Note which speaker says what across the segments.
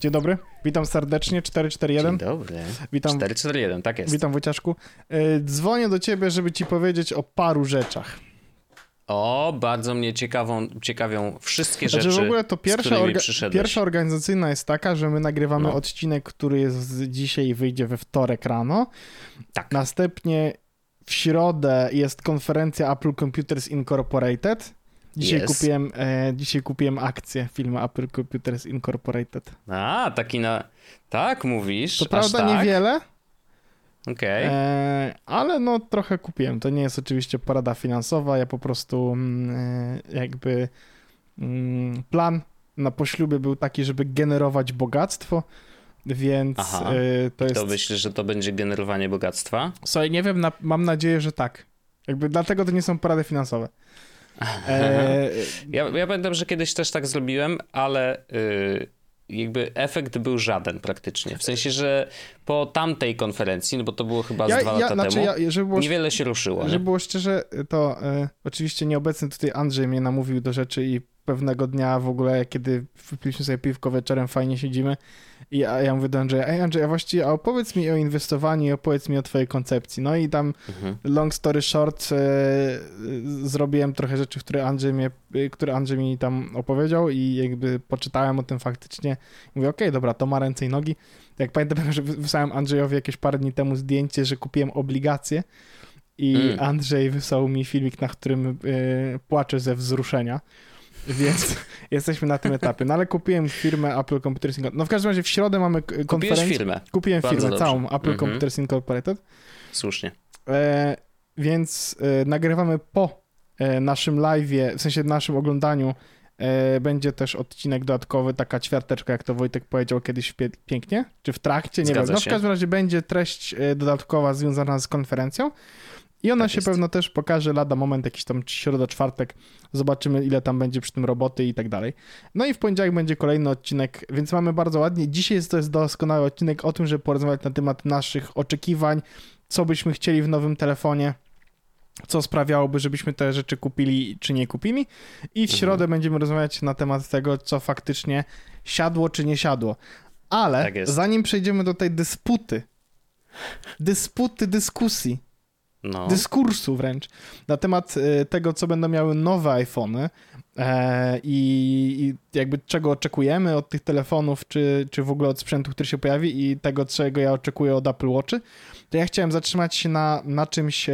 Speaker 1: Dzień dobry, witam serdecznie, 441.
Speaker 2: Dzień dobry.
Speaker 1: Witam,
Speaker 2: 441, tak jest.
Speaker 1: Witam Wojciaszku. E, dzwonię do ciebie, żeby ci powiedzieć o paru rzeczach.
Speaker 2: O, bardzo mnie ciekawą, ciekawią wszystkie
Speaker 1: znaczy,
Speaker 2: rzeczy,
Speaker 1: w ogóle to pierwsza,
Speaker 2: orga
Speaker 1: pierwsza organizacyjna jest taka, że my nagrywamy no. odcinek, który jest dzisiaj i wyjdzie we wtorek rano.
Speaker 2: Tak.
Speaker 1: Następnie w środę jest konferencja Apple Computers Incorporated. Dzisiaj, yes. kupiłem, e, dzisiaj kupiłem akcję filmu Apple Computers Incorporated.
Speaker 2: A, taki na... Tak, mówisz?
Speaker 1: To prawda
Speaker 2: tak?
Speaker 1: niewiele.
Speaker 2: Okej. Okay. E,
Speaker 1: ale no trochę kupiłem. To nie jest oczywiście porada finansowa. Ja po prostu mm, e, jakby mm, plan na poślubie był taki, żeby generować bogactwo. Więc
Speaker 2: Aha.
Speaker 1: E, to jest.
Speaker 2: To myślisz, że to będzie generowanie bogactwa?
Speaker 1: Słuchaj, nie wiem, na, mam nadzieję, że tak. Jakby dlatego to nie są porady finansowe. E...
Speaker 2: Ja, ja pamiętam, że kiedyś też tak zrobiłem, ale yy, jakby efekt był żaden praktycznie. W sensie, że po tamtej konferencji, no bo to było chyba ja, z dwa ja, lata znaczy, temu, ja, było, niewiele się ruszyło.
Speaker 1: Żeby nie? było szczerze, to y, oczywiście nieobecny tutaj Andrzej mnie namówił do rzeczy i pewnego dnia w ogóle, kiedy wypiliśmy sobie piwko wieczorem, fajnie siedzimy i ja, ja mówię do Andrzeja, ej Andrzej, a właściwie a opowiedz mi o inwestowaniu i opowiedz mi o twojej koncepcji. No i tam mhm. long story short e, zrobiłem trochę rzeczy, które Andrzej, mnie, które Andrzej mi tam opowiedział i jakby poczytałem o tym faktycznie. Mówię, okej, okay, dobra, to ma ręce i nogi. Jak pamiętam, że wysłałem Andrzejowi jakieś parę dni temu zdjęcie, że kupiłem obligacje i mm. Andrzej wysłał mi filmik, na którym y, płaczę ze wzruszenia. Więc jesteśmy na tym etapie. No ale kupiłem firmę Apple Computers Incorporated. No w każdym razie w środę mamy konferencję. Kupiłeś
Speaker 2: firmę.
Speaker 1: Kupiłem Bardzo firmę, dobrze. całą Apple -hmm. Computers Incorporated.
Speaker 2: Słusznie.
Speaker 1: E, więc e, nagrywamy po e, naszym live'ie, w sensie naszym oglądaniu e, będzie też odcinek dodatkowy, taka ćwiarteczka, jak to Wojtek powiedział kiedyś pięknie, czy w trakcie, nie Zgadza wiem. No w każdym razie będzie treść e, dodatkowa związana z konferencją. I ona tak się jest. pewno też pokaże lada moment, jakiś tam środa, czwartek. Zobaczymy, ile tam będzie przy tym roboty i tak dalej. No i w poniedziałek będzie kolejny odcinek, więc mamy bardzo ładnie. Dzisiaj jest to jest doskonały odcinek o tym, żeby porozmawiać na temat naszych oczekiwań, co byśmy chcieli w nowym telefonie co sprawiałoby, żebyśmy te rzeczy kupili czy nie kupili. I w mhm. środę mhm. będziemy rozmawiać na temat tego, co faktycznie siadło czy nie siadło. Ale tak zanim przejdziemy do tej dysputy, dysputy, dyskusji, no. dyskursu wręcz na temat e, tego, co będą miały nowe iPhony e, i, i, jakby czego oczekujemy od tych telefonów, czy, czy w ogóle od sprzętu, który się pojawi i tego, czego ja oczekuję od Apple Watchy, to ja chciałem zatrzymać się na, na czymś,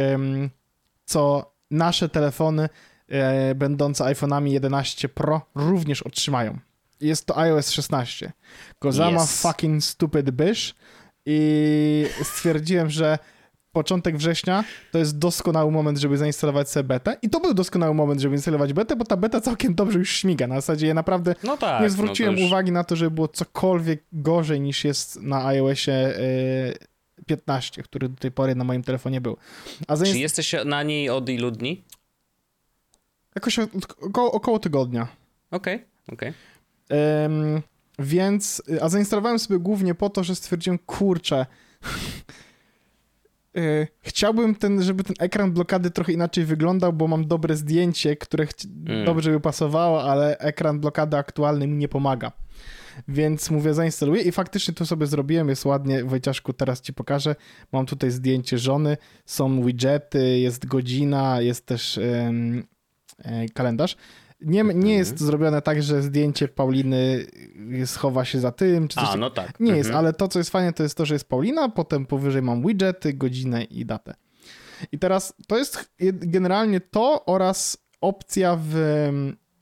Speaker 1: co nasze telefony e, będące iPhone'ami 11 Pro również otrzymają. Jest to iOS 16. Kozama yes. fucking stupid bitch i stwierdziłem, że początek września to jest doskonały moment, żeby zainstalować sobie betę. I to był doskonały moment, żeby instalować betę, bo ta beta całkiem dobrze już śmiga. Na zasadzie ja naprawdę no tak, nie zwróciłem no już... uwagi na to, żeby było cokolwiek gorzej niż jest na iOSie 15, y, który do tej pory na moim telefonie był.
Speaker 2: A zainst... Czy jesteś na niej od ilu dni?
Speaker 1: Jakoś około, około tygodnia.
Speaker 2: Okej, okay, okej.
Speaker 1: Okay. Um, więc, a zainstalowałem sobie głównie po to, że stwierdziłem, kurczę, E, chciałbym, ten, żeby ten ekran blokady trochę inaczej wyglądał, bo mam dobre zdjęcie, które mm. dobrze by pasowało, ale ekran blokady aktualny mi nie pomaga. Więc mówię, zainstaluję i faktycznie to sobie zrobiłem, jest ładnie. Wojciaszku, teraz ci pokażę. Mam tutaj zdjęcie żony, są widgety, jest godzina, jest też kalendarz. Nie, nie jest mhm. zrobione tak, że zdjęcie Pauliny schowa się za tym, czy coś.
Speaker 2: A, no tak.
Speaker 1: Nie mhm. jest, ale to, co jest fajne, to jest to, że jest Paulina, potem powyżej mam widgety, godzinę i datę. I teraz to jest generalnie to oraz opcja w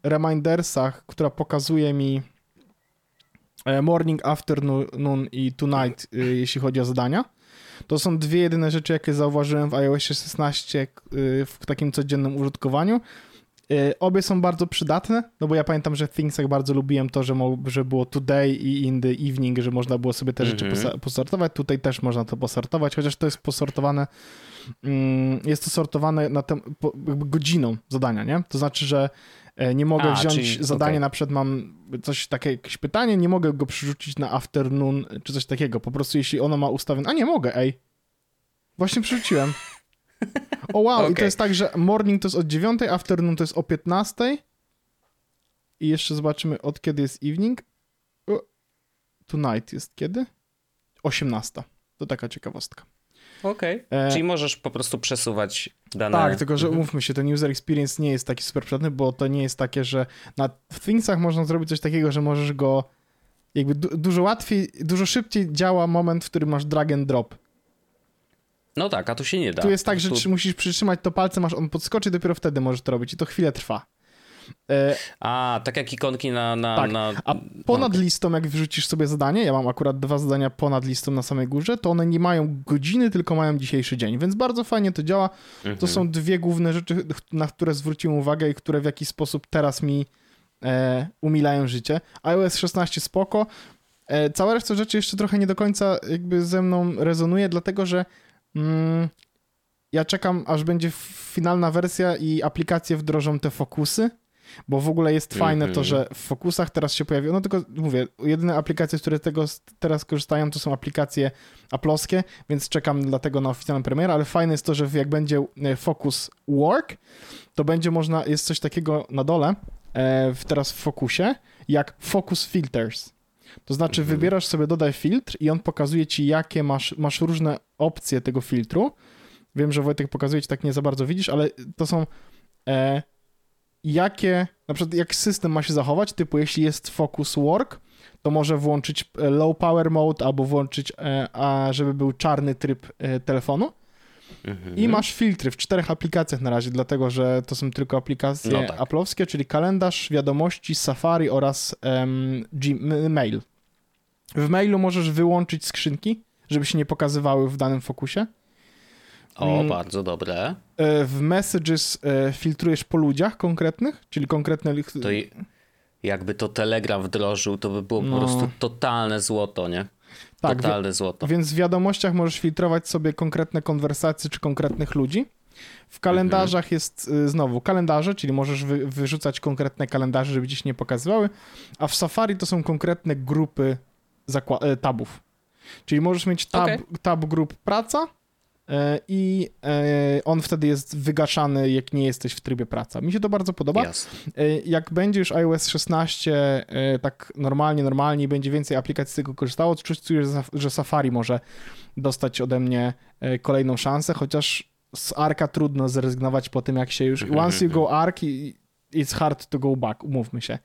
Speaker 1: remindersach, która pokazuje mi e, morning, afternoon i tonight, e, jeśli chodzi o zadania. To są dwie jedyne rzeczy, jakie zauważyłem w iOS 16 e, w takim codziennym użytkowaniu obie są bardzo przydatne, no bo ja pamiętam, że w Thingsach bardzo lubiłem to, że, że było today i in the evening, że można było sobie te mm -hmm. rzeczy mhm. posortować. Tutaj też można to posortować, chociaż to jest posortowane, mm, jest to sortowane na tem, godziną zadania, nie? To znaczy, że e, nie mogę A, wziąć czyli, zadanie, okay. na przykład mam coś takie, jakieś pytanie, nie mogę go przerzucić na afternoon czy coś takiego. Po prostu jeśli ono ma ustawione, a nie mogę, ej. Właśnie przerzuciłem. O wow, okay. i to jest tak, że morning to jest od 9, afternoon to jest o 15. I jeszcze zobaczymy od kiedy jest evening. Tonight jest kiedy? 18. To taka ciekawostka.
Speaker 2: Okej, okay. E... czyli możesz po prostu przesuwać dane.
Speaker 1: Tak, tylko że mhm. umówmy się, ten user experience nie jest taki super przydatny, bo to nie jest takie, że na Thingsach można zrobić coś takiego, że możesz go jakby du dużo łatwiej, dużo szybciej działa moment, w którym masz drag and drop.
Speaker 2: No tak, a tu się nie da.
Speaker 1: Tu jest tak, że tu... musisz przytrzymać to palcem, aż on podskoczy, dopiero wtedy możesz to robić i to chwilę trwa.
Speaker 2: E... A, tak jak ikonki na... na,
Speaker 1: tak.
Speaker 2: na...
Speaker 1: A ponad no, listą, jak wrzucisz sobie zadanie, ja mam akurat dwa zadania ponad listą na samej górze, to one nie mają godziny, tylko mają dzisiejszy dzień, więc bardzo fajnie to działa. Mhm. To są dwie główne rzeczy, na które zwróciłem uwagę i które w jakiś sposób teraz mi e, umilają życie. iOS 16 spoko. E, cała reszta rzeczy jeszcze trochę nie do końca jakby ze mną rezonuje, dlatego że ja czekam, aż będzie finalna wersja i aplikacje wdrożą te fokusy, bo w ogóle jest fajne to, mhm. że w fokusach teraz się pojawiło, no tylko mówię, jedyne aplikacje, które tego teraz korzystają, to są aplikacje aploskie, więc czekam dlatego na oficjalną premierę, ale fajne jest to, że jak będzie e, Focus Work, to będzie można, jest coś takiego na dole, e, teraz w fokusie, jak Focus Filters. To znaczy mhm. wybierasz sobie dodaj filtr i on pokazuje ci jakie masz, masz różne opcje tego filtru. Wiem, że Wojtek pokazuje ci tak nie za bardzo widzisz, ale to są e, jakie, na przykład jak system ma się zachować, typu jeśli jest focus work, to może włączyć e, low power mode albo włączyć, e, a żeby był czarny tryb e, telefonu. Mhm. I masz filtry w czterech aplikacjach na razie, dlatego że to są tylko aplikacje no tak. Apple'owskie, czyli kalendarz, wiadomości, Safari oraz um, Gmail. W mailu możesz wyłączyć skrzynki, żeby się nie pokazywały w danym fokusie.
Speaker 2: O, mm. bardzo dobre.
Speaker 1: E, w messages e, filtrujesz po ludziach konkretnych, czyli konkretne...
Speaker 2: To jakby to Telegram wdrożył, to by było no. po prostu totalne złoto, nie? Tak, totalne złoto.
Speaker 1: Więc w wiadomościach możesz filtrować sobie konkretne konwersacje czy konkretnych ludzi. W kalendarzach mhm. jest y, znowu kalendarze, czyli możesz wy, wyrzucać konkretne kalendarze, żeby gdzieś nie pokazywały, a w Safari to są konkretne grupy e, tabów. Czyli możesz mieć tab, okay. tab grup praca i e, on wtedy jest wygaszany, jak nie jesteś w trybie praca. Mi się to bardzo podoba. Yes. Jak będzie już iOS 16 tak normalnie, normalnie będzie więcej aplikacji z tego korzystało, to czuję, że Safari może dostać ode mnie kolejną szansę, chociaż z Arka trudno zrezygnować po tym, jak się już... Once you go Ark, it's hard to go back, umówmy się.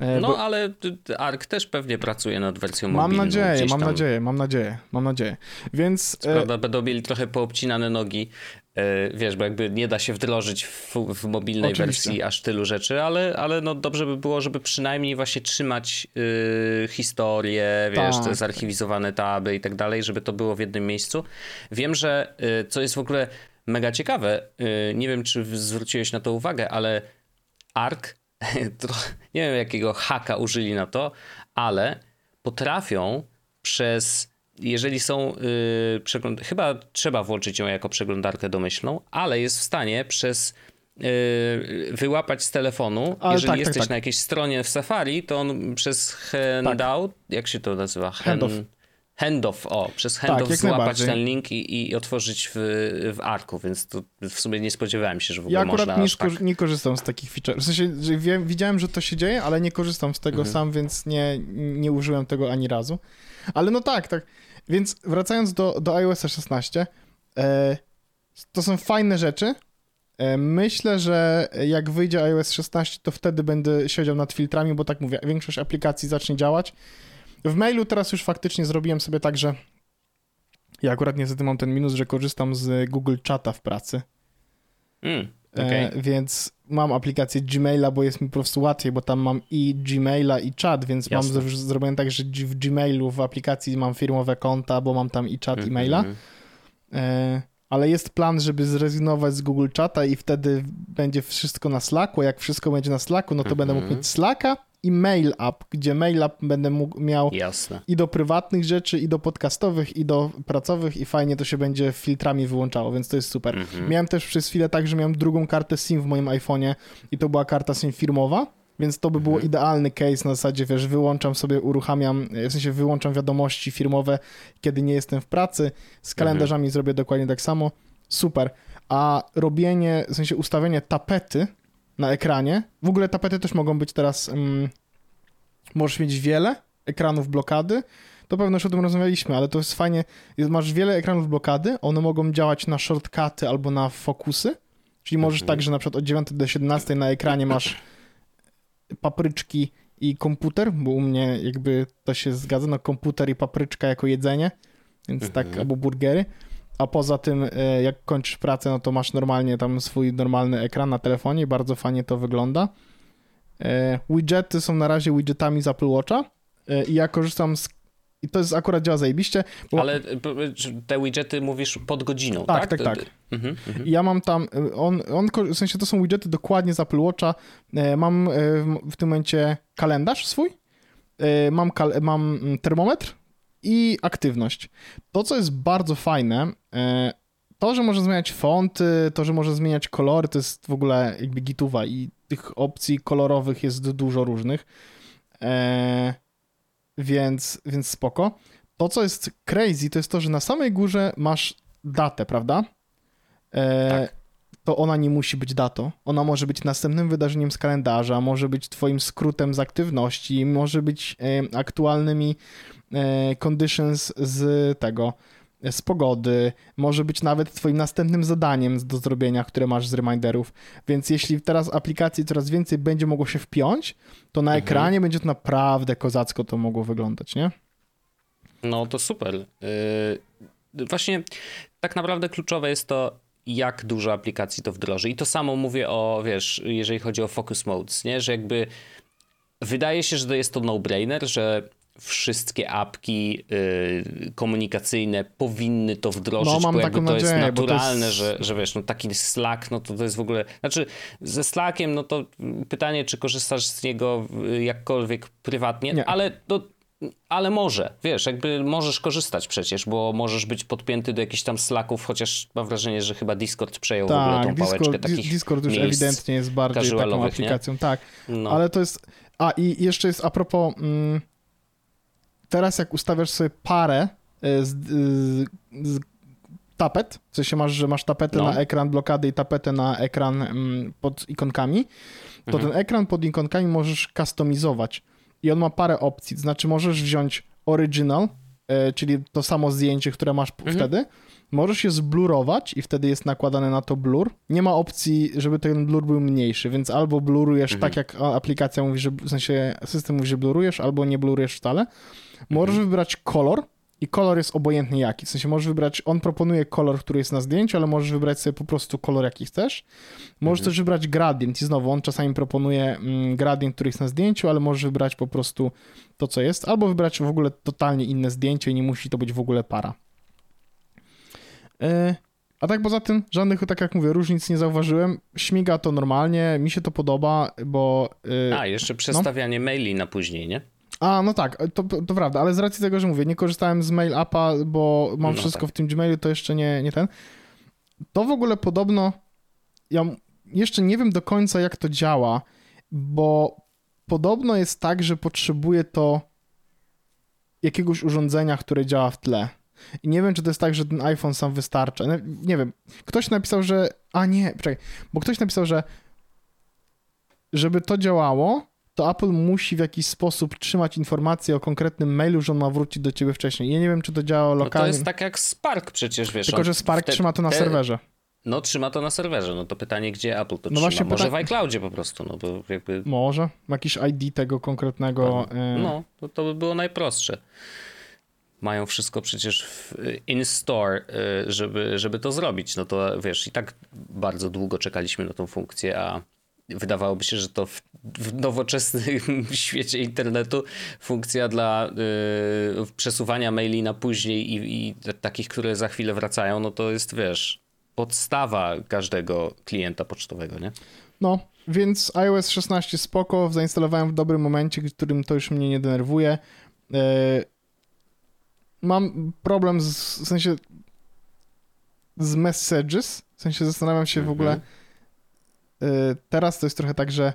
Speaker 2: E, no, bo... ale Ark też pewnie pracuje nad wersją mam
Speaker 1: mobilną. Nadzieję, mam nadzieję, mam nadzieję, mam nadzieję. Więc...
Speaker 2: Co prawda będą mieli trochę poobcinane nogi, e, wiesz, bo jakby nie da się wdrożyć w, w mobilnej Oczywiście. wersji aż tylu rzeczy, ale, ale no dobrze by było, żeby przynajmniej właśnie trzymać yy, historię, wiesz, tak. te zarchiwizowane taby i tak dalej, żeby to było w jednym miejscu. Wiem, że yy, co jest w ogóle mega ciekawe, yy, nie wiem, czy zwróciłeś na to uwagę, ale Ark nie wiem jakiego haka użyli na to, ale potrafią przez, jeżeli są, yy, przegląd- chyba trzeba włączyć ją jako przeglądarkę domyślną, ale jest w stanie przez yy, wyłapać z telefonu, ale jeżeli tak, tak jesteś tak, tak. na jakiejś stronie w Safari, to on przez handout, tak. jak się to nazywa? Hand, handoff. Handoff, o, przez handoff tak, złapać ten link i, i otworzyć w, w Arku, więc to w sumie nie spodziewałem się, że w ogóle
Speaker 1: ja akurat
Speaker 2: można
Speaker 1: nie, tak... nie korzystam z takich feature. W sensie, że wiem, widziałem, że to się dzieje, ale nie korzystam z tego mhm. sam, więc nie, nie użyłem tego ani razu. Ale no tak, tak. Więc wracając do, do iOS 16, e, to są fajne rzeczy. E, myślę, że jak wyjdzie iOS 16, to wtedy będę siedział nad filtrami, bo tak mówię, większość aplikacji zacznie działać. W mailu teraz już faktycznie zrobiłem sobie tak, że ja akurat niestety mam ten minus, że korzystam z Google Chata w pracy.
Speaker 2: Mm, okay.
Speaker 1: e, więc mam aplikację Gmaila, bo jest mi po prostu łatwiej, bo tam mam i Gmaila i czat, więc Jasne. mam zrobione tak, że w Gmailu w aplikacji mam firmowe konta, bo mam tam i czat mm -hmm. e maila. E, ale jest plan, żeby zrezygnować z Google Chata i wtedy będzie wszystko na Slacku. Jak wszystko będzie na Slacku, no to będę mógł mhm. mieć Slacka i Mail App, gdzie Mail App będę mógł, miał
Speaker 2: Jasne.
Speaker 1: i do prywatnych rzeczy, i do podcastowych, i do pracowych i fajnie to się będzie filtrami wyłączało, więc to jest super. Mhm. Miałem też przez chwilę tak, że miałem drugą kartę SIM w moim iPhone'ie i to była karta SIM firmowa, więc to by było mhm. idealny case na zasadzie, wiesz, wyłączam sobie, uruchamiam, w sensie wyłączam wiadomości firmowe, kiedy nie jestem w pracy, z kalendarzami mhm. zrobię dokładnie tak samo, super. A robienie, w sensie ustawienie tapety na ekranie, w ogóle tapety też mogą być teraz, um, możesz mieć wiele ekranów blokady, to pewno już o tym rozmawialiśmy, ale to jest fajnie, masz wiele ekranów blokady, one mogą działać na shortcuty albo na fokusy, czyli możesz mhm. tak, że na przykład od 9 do 17 na ekranie masz papryczki i komputer, bo u mnie jakby to się zgadza, no komputer i papryczka jako jedzenie, więc tak, mhm. albo burgery. A poza tym, e, jak kończysz pracę, no to masz normalnie tam swój normalny ekran na telefonie, bardzo fajnie to wygląda. E, widgety są na razie widgetami z Apple Watcha e, i ja korzystam z i to jest akurat działa zajebiście.
Speaker 2: Bo... Ale te widgety mówisz pod godziną, tak?
Speaker 1: Tak, tak, tak. Mhm, mhm. Ja mam tam, on, on, w sensie to są widgety dokładnie z Apple Watcha. Mam w tym momencie kalendarz swój, mam, mam mm, termometr i aktywność. To, co jest bardzo fajne, to, że może zmieniać fonty, to, że może zmieniać kolory, to jest w ogóle jakby gituwa i tych opcji kolorowych jest dużo różnych więc, więc spoko. To, co jest crazy, to jest to, że na samej górze masz datę, prawda? E, tak. To ona nie musi być datą. Ona może być następnym wydarzeniem z kalendarza, może być twoim skrótem z aktywności, może być e, aktualnymi e, conditions z tego, z pogody, może być nawet twoim następnym zadaniem do zrobienia, które masz z reminderów. Więc jeśli teraz aplikacji coraz więcej będzie mogło się wpiąć, to na mhm. ekranie będzie to naprawdę kozacko to mogło wyglądać, nie?
Speaker 2: No to super. Yy, właśnie tak naprawdę kluczowe jest to, jak dużo aplikacji to wdroży. I to samo mówię o, wiesz, jeżeli chodzi o focus modes, nie? Że jakby wydaje się, że to jest to no-brainer, że wszystkie apki y, komunikacyjne powinny to wdrożyć, no, mam bo jakby to nadzieję, jest naturalne, to jest... Że, że wiesz, no taki Slack, no to to jest w ogóle, znaczy ze Slackiem, no to pytanie, czy korzystasz z niego jakkolwiek prywatnie, Nie. ale to ale może, wiesz, jakby możesz korzystać przecież, bo możesz być podpięty do jakichś tam slacków, chociaż mam wrażenie, że chyba Discord przejął tak, w ogóle tą Discord, pałeczkę takich
Speaker 1: Discord już ewidentnie jest bardziej taką aplikacją, nie? tak, no. ale to jest, a i jeszcze jest a propos... Mm, teraz jak ustawiasz sobie parę e, z, z tapet, w sensie masz, że masz tapetę no. na ekran blokady i tapetę na ekran mm, pod ikonkami, to mhm. ten ekran pod ikonkami możesz customizować i on ma parę opcji, to znaczy możesz wziąć original, e, czyli to samo zdjęcie, które masz mhm. wtedy, Możesz je zblurować i wtedy jest nakładane na to blur. Nie ma opcji, żeby ten blur był mniejszy, więc albo blurujesz mhm. tak, jak aplikacja mówi, że w sensie system mówi, że blurujesz, albo nie blurujesz wcale. Możesz mhm. wybrać kolor i kolor jest obojętny jaki. W sensie możesz wybrać, on proponuje kolor, który jest na zdjęciu, ale możesz wybrać sobie po prostu kolor, jaki chcesz. Możesz mhm. też wybrać gradient i znowu on czasami proponuje mm, gradient, który jest na zdjęciu, ale możesz wybrać po prostu to, co jest, albo wybrać w ogóle totalnie inne zdjęcie i nie musi to być w ogóle para. E, a tak poza tym, żadnych, tak jak mówię, różnic nie zauważyłem. Śmiga to normalnie, mi się to podoba, bo...
Speaker 2: E, A, jeszcze no. przestawianie no. maili na później, nie?
Speaker 1: A, no tak, to, to prawda, ale z racji tego, że mówię, nie korzystałem z mail appa, bo mam no wszystko tak. w tym Gmailu, to jeszcze nie, nie ten. To w ogóle podobno, ja jeszcze nie wiem do końca, jak to działa, bo podobno jest tak, że potrzebuje to jakiegoś urządzenia, które działa w tle. I nie wiem, czy to jest tak, że ten iPhone sam wystarcza. No, nie wiem. Ktoś napisał, że. A nie, czekaj, bo ktoś napisał, że żeby to działało, to Apple musi w jakiś sposób trzymać informacje o konkretnym mailu, że on ma wrócić do ciebie wcześniej. Ja nie wiem, czy to działa lokalnie. No to
Speaker 2: jest tak jak Spark przecież, wiesz.
Speaker 1: Tylko, że Spark te, trzyma to na te... serwerze.
Speaker 2: No, trzyma to na serwerze. No to pytanie, gdzie Apple to no trzyma? Może pyta... w iCloudzie po prostu, no bo jakby...
Speaker 1: Może. Jakiś ID tego konkretnego...
Speaker 2: No, no to, to by było najprostsze mają wszystko przecież in store, y, żeby, żeby to zrobić. No to wiesz, i tak bardzo długo czekaliśmy na tą funkcję, a wydawałoby się, że to w, w nowoczesnym świecie internetu funkcja dla y, przesuwania maili na później i, i takich, które za chwilę wracają, no to jest, wiesz, podstawa każdego klienta pocztowego, nie?
Speaker 1: No, więc iOS 16 spoko, zainstalowałem w dobrym momencie, w którym to już mnie nie denerwuje. E, mam problem z, w sensie z messages, w sensie zastanawiam się w ogóle mhm. e, teraz to jest trochę tak, że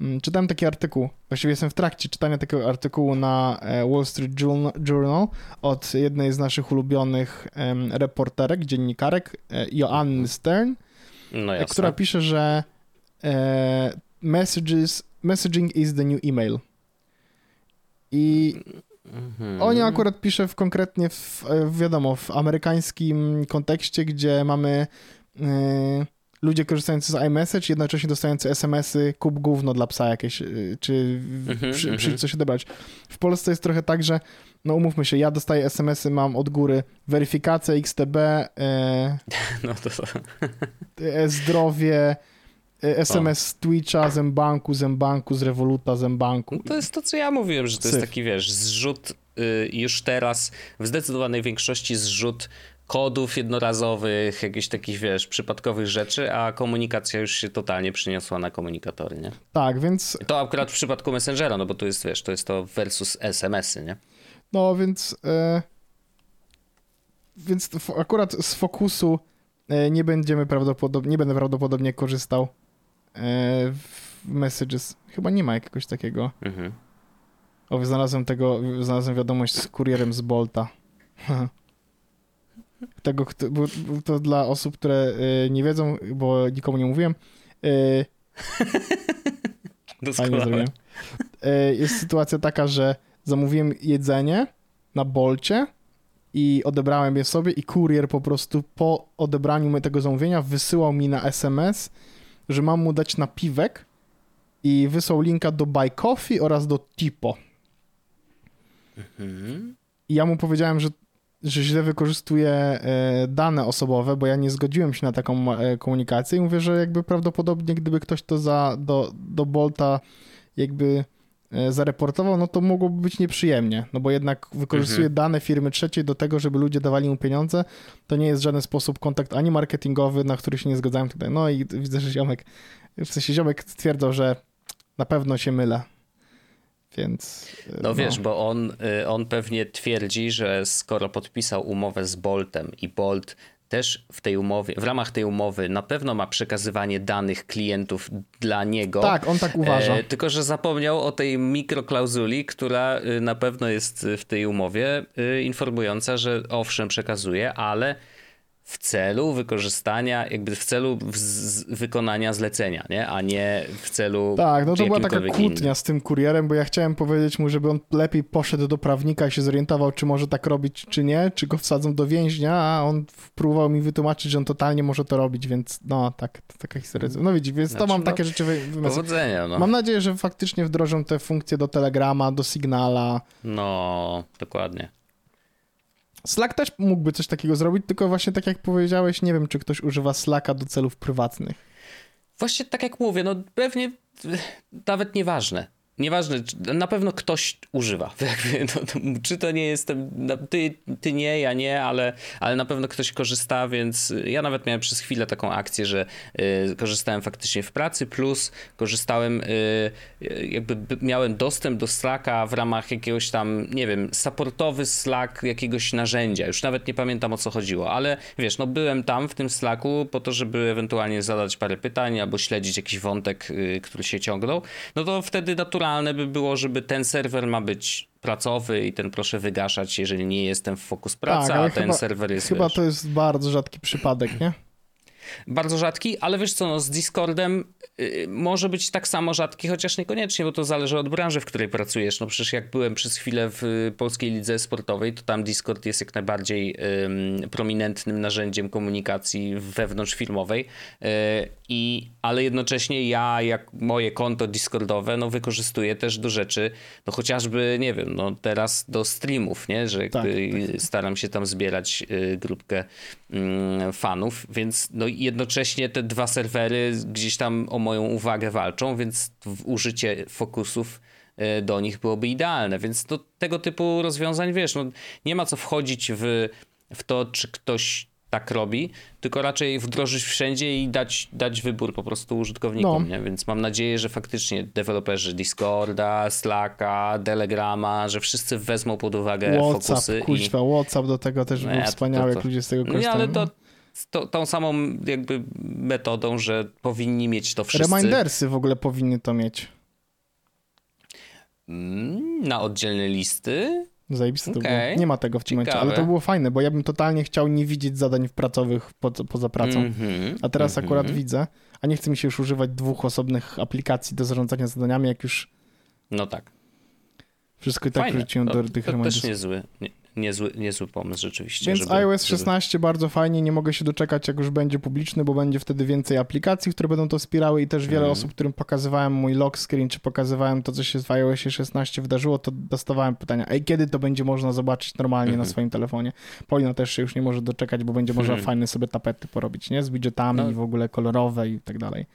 Speaker 1: mm, czytałem taki artykuł, właściwie jestem w trakcie czytania takiego artykułu na e, Wall Street Journal od jednej z naszych ulubionych reporterek, dziennikarek, Joanny mhm. Stern, no która pisze, że messages, messaging is the new email. I Mhm. Akurat pisze w konkretnie, w, wiadomo, w amerykańskim kontekście, gdzie mamy y, ludzie korzystający z iMessage, jednocześnie dostający SMS-y, kup gówno dla psa jakieś, y, czy mhm, przy, mhm. coś odebrać. W Polsce jest trochę tak, że no umówmy się, ja dostaję SMS-y, mam od góry weryfikację, XTB, y, no to... zdrowie, SMS z Twitcha, z Mbanku, z Mbanku, z Revoluta, z Mbanku.
Speaker 2: No to jest to, co ja mówiłem, że to Syf. jest taki, wiesz, zrzut y, już teraz, w zdecydowanej większości zrzut kodów jednorazowych, jakichś takich, wiesz, przypadkowych rzeczy, a komunikacja już się totalnie przyniosła na komunikatory, nie?
Speaker 1: Tak, więc...
Speaker 2: To akurat w przypadku Messengera, no bo to jest, wiesz, to jest to versus SMS-y, nie?
Speaker 1: No, więc... E, więc akurat z Focusu e, nie będziemy prawdopodobnie, nie będę prawdopodobnie korzystał E, w Messages. Chyba nie ma jakiegoś takiego. Mhm. O, znalazłem tego, znalazłem wiadomość z kurierem z Bolta. tego, bo to dla osób, które e, nie wiedzą, bo nikomu nie mówiłem. E,
Speaker 2: Doskonale.
Speaker 1: Jest sytuacja taka, że zamówiłem jedzenie na Bolcie i odebrałem je sobie i kurier po prostu po odebraniu tego zamówienia wysyłał mi na SMS że mam mu dać napiwek i wysłał linka do Buy Coffee oraz do Tipo. Mhm. I ja mu powiedziałem, że, że źle wykorzystuje dane osobowe, bo ja nie zgodziłem się na taką e, komunikację i mówię, że jakby prawdopodobnie gdyby ktoś to za, do, do Bolta jakby E, zareportował, no to mogłoby być nieprzyjemnie, no bo jednak wykorzystuje mhm. dane firmy trzeciej do tego, żeby ludzie dawali mu pieniądze. To nie jest w żaden sposób kontakt ani marketingowy, na który się nie zgadzałem tutaj. No i widzę, że ziomek, w sensie ziomek stwierdzał, że na pewno się mylę. Więc.
Speaker 2: E, no, no wiesz, bo on, e, on pewnie twierdzi, że skoro podpisał umowę z Boltem i Bolt też w tej umowie, w ramach tej umowy na pewno ma przekazywanie danych klientów dla niego.
Speaker 1: Tak, on tak uważa. E,
Speaker 2: tylko, że zapomniał o tej mikroklauzuli, która y, na pewno jest w tej umowie y, informująca, że owszem przekazuje, ale w celu wykorzystania, jakby w celu wykonania zlecenia, nie? a nie w celu.
Speaker 1: Tak, no to była taka kłótnia innym. z tym kurierem, bo ja chciałem powiedzieć mu, żeby on lepiej poszedł do prawnika i się zorientował, czy może tak robić, czy nie, czy go wsadzą do więźnia, a on próbował mi wytłumaczyć, że on totalnie może to robić, więc no tak, to taka historia. No widzisz, więc znaczy, to mam no, takie rzeczy wymysły.
Speaker 2: Powodzenia, no.
Speaker 1: Mam nadzieję, że faktycznie wdrożą te funkcje do Telegrama, do Signala.
Speaker 2: No, dokładnie.
Speaker 1: Slack też mógłby coś takiego zrobić, tylko właśnie tak jak powiedziałeś, nie wiem, czy ktoś używa Slacka do celów prywatnych.
Speaker 2: Właśnie tak jak mówię, no pewnie nawet nieważne. Nieważne, na pewno ktoś używa. No, to, czy to nie jestem, ty, ty nie, ja nie, ale, ale na pewno ktoś korzysta, więc ja nawet miałem przez chwilę taką akcję, że y, korzystałem faktycznie w pracy, plus korzystałem, y, jakby miałem dostęp do Slacka w ramach jakiegoś tam, nie wiem, supportowy Slack jakiegoś narzędzia. Już nawet nie pamiętam o co chodziło, ale wiesz, no byłem tam w tym Slacku po to, żeby ewentualnie zadać parę pytań albo śledzić jakiś wątek, y, który się ciągnął. No to wtedy naturalnie naturalne by było, żeby ten serwer ma być pracowy i ten proszę wygaszać, jeżeli nie jestem w fokus pracy, tak, a ten
Speaker 1: chyba,
Speaker 2: serwer jest.
Speaker 1: Chyba wiesz, to jest bardzo rzadki przypadek, nie?
Speaker 2: Bardzo rzadki, ale wiesz co, no, z Discordem y, może być tak samo rzadki, chociaż niekoniecznie, bo to zależy od branży, w której pracujesz. No przecież jak byłem przez chwilę w y, polskiej lidze sportowej, to tam Discord jest jak najbardziej y, prominentnym narzędziem komunikacji wewnątrzfirmowej. Y, i, ale jednocześnie ja, jak moje konto Discordowe, no wykorzystuję też do rzeczy, no chociażby, nie wiem, no teraz do streamów, nie, że tak, tak. staram się tam zbierać y, grupkę y, fanów, więc no jednocześnie te dwa serwery gdzieś tam o moją uwagę walczą, więc użycie fokusów e, do nich byłoby idealne. Więc do tego typu rozwiązań, wiesz, no, nie ma co wchodzić w, w to, czy ktoś tak robi, tylko raczej wdrożyć wszędzie i dać, dać wybór po prostu użytkownikom, no. nie? Więc mam nadzieję, że faktycznie deweloperzy Discorda, Slacka, Telegrama, że wszyscy wezmą pod uwagę WhatsApp, fokusy.
Speaker 1: Kuźwa, i... WhatsApp do tego też no, był wspaniały, jak ludzie z tego korzystają.
Speaker 2: Nie, ale to, to tą samą jakby metodą, że powinni mieć to wszyscy.
Speaker 1: Remindersy w ogóle powinny to mieć.
Speaker 2: Mm, na oddzielne listy?
Speaker 1: Zajebiste okay. to było. Nie ma tego w tym momencie, ale to było fajne, bo ja bym totalnie chciał nie widzieć zadań pracowych po, poza pracą. Mm -hmm, a teraz mm -hmm. akurat widzę, a nie chce mi się już używać dwóch osobnych aplikacji do zarządzania zadaniami, jak już...
Speaker 2: No tak.
Speaker 1: Wszystko i tak wrzuciłem do tych
Speaker 2: To też niezły, nie, niezły, niezły pomysł rzeczywiście.
Speaker 1: Więc żeby, iOS 16 żeby... bardzo fajnie, nie mogę się doczekać, jak już będzie publiczny, bo będzie wtedy więcej aplikacji, które będą to wspierały i też wiele mm. osób, którym pokazywałem mój lock screen, czy pokazywałem to, co się w iOS 16 wydarzyło, to dostawałem pytania, ej, kiedy to będzie można zobaczyć normalnie mm -hmm. na mhm. swoim telefonie? Paulina też się już nie może doczekać, bo będzie można mm. fajne sobie tapety porobić, nie? Z widgetami no. w ogóle kolorowe i tak dalej.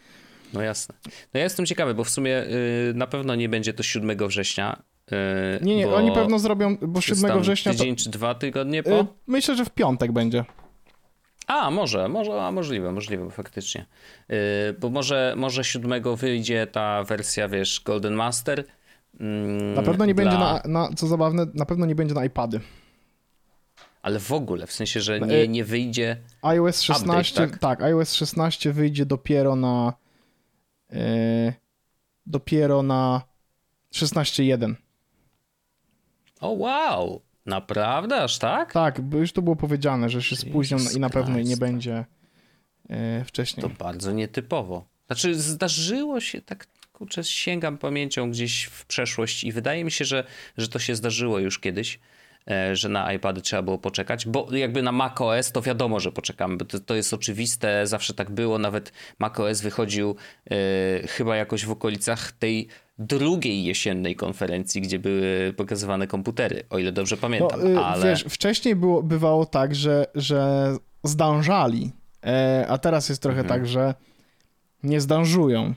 Speaker 2: No jasne. No ja jestem ciekawy, bo w sumie yy, na pewno nie będzie to 7 września,
Speaker 1: E, nie, nie, oni pewno zrobią, bo 7 września.
Speaker 2: Tydzień to... czy dwa tygodnie po? E,
Speaker 1: myślę, że w piątek będzie.
Speaker 2: A, może, może, a możliwe, możliwe faktycznie. Yy, bo może, może 7 wyjdzie ta wersja, wiesz, Golden Master.
Speaker 1: Yy, na pewno nie dla... będzie na, na, co zabawne, na pewno nie będzie na iPady.
Speaker 2: Ale w ogóle, w sensie, że nie, nie wyjdzie.
Speaker 1: iOS 16, update, tak? tak, iOS 16 wyjdzie dopiero na. Yy, dopiero na 16.1.
Speaker 2: O wow! Naprawdę, aż tak?
Speaker 1: Tak, bo już to było powiedziane, że się spóźnią i na pewno nie będzie e, wcześniej.
Speaker 2: To bardzo nietypowo. Znaczy, zdarzyło się tak, kurczę, sięgam pamięcią gdzieś w przeszłość i wydaje mi się, że, że to się zdarzyło już kiedyś, e, że na iPady trzeba było poczekać, bo jakby na macOS to wiadomo, że poczekamy, bo to, to jest oczywiste, zawsze tak było, nawet macOS wychodził e, chyba jakoś w okolicach tej drugiej jesiennej konferencji, gdzie były pokazywane komputery, o ile dobrze pamiętam. No, ale... Wiesz,
Speaker 1: wcześniej było, bywało tak, że, że zdążali, e, a teraz jest trochę mhm. tak, że nie zdążują.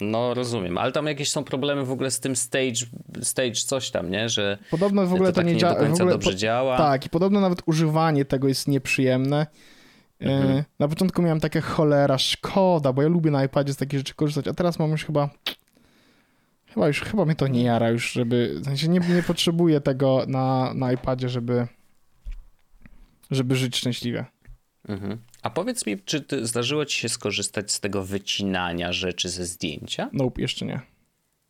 Speaker 2: No rozumiem, ale tam jakieś są problemy w ogóle z tym stage, stage coś tam, nie? Że
Speaker 1: podobno w ogóle to,
Speaker 2: to tak
Speaker 1: nie,
Speaker 2: działa.
Speaker 1: Do końca
Speaker 2: dobrze po, działa.
Speaker 1: Tak, i podobno nawet używanie tego jest nieprzyjemne. E, mhm. Na początku miałem takie cholera, szkoda, bo ja lubię na iPadzie z takich rzeczy korzystać, a teraz mam już chyba Chyba już, chyba mnie to nie jara już, żeby, w sensie nie, nie potrzebuję tego na, na iPadzie, żeby, żeby żyć szczęśliwie.
Speaker 2: Mhm. A powiedz mi, czy ty, zdarzyło ci się skorzystać z tego wycinania rzeczy ze zdjęcia?
Speaker 1: Nope, jeszcze nie.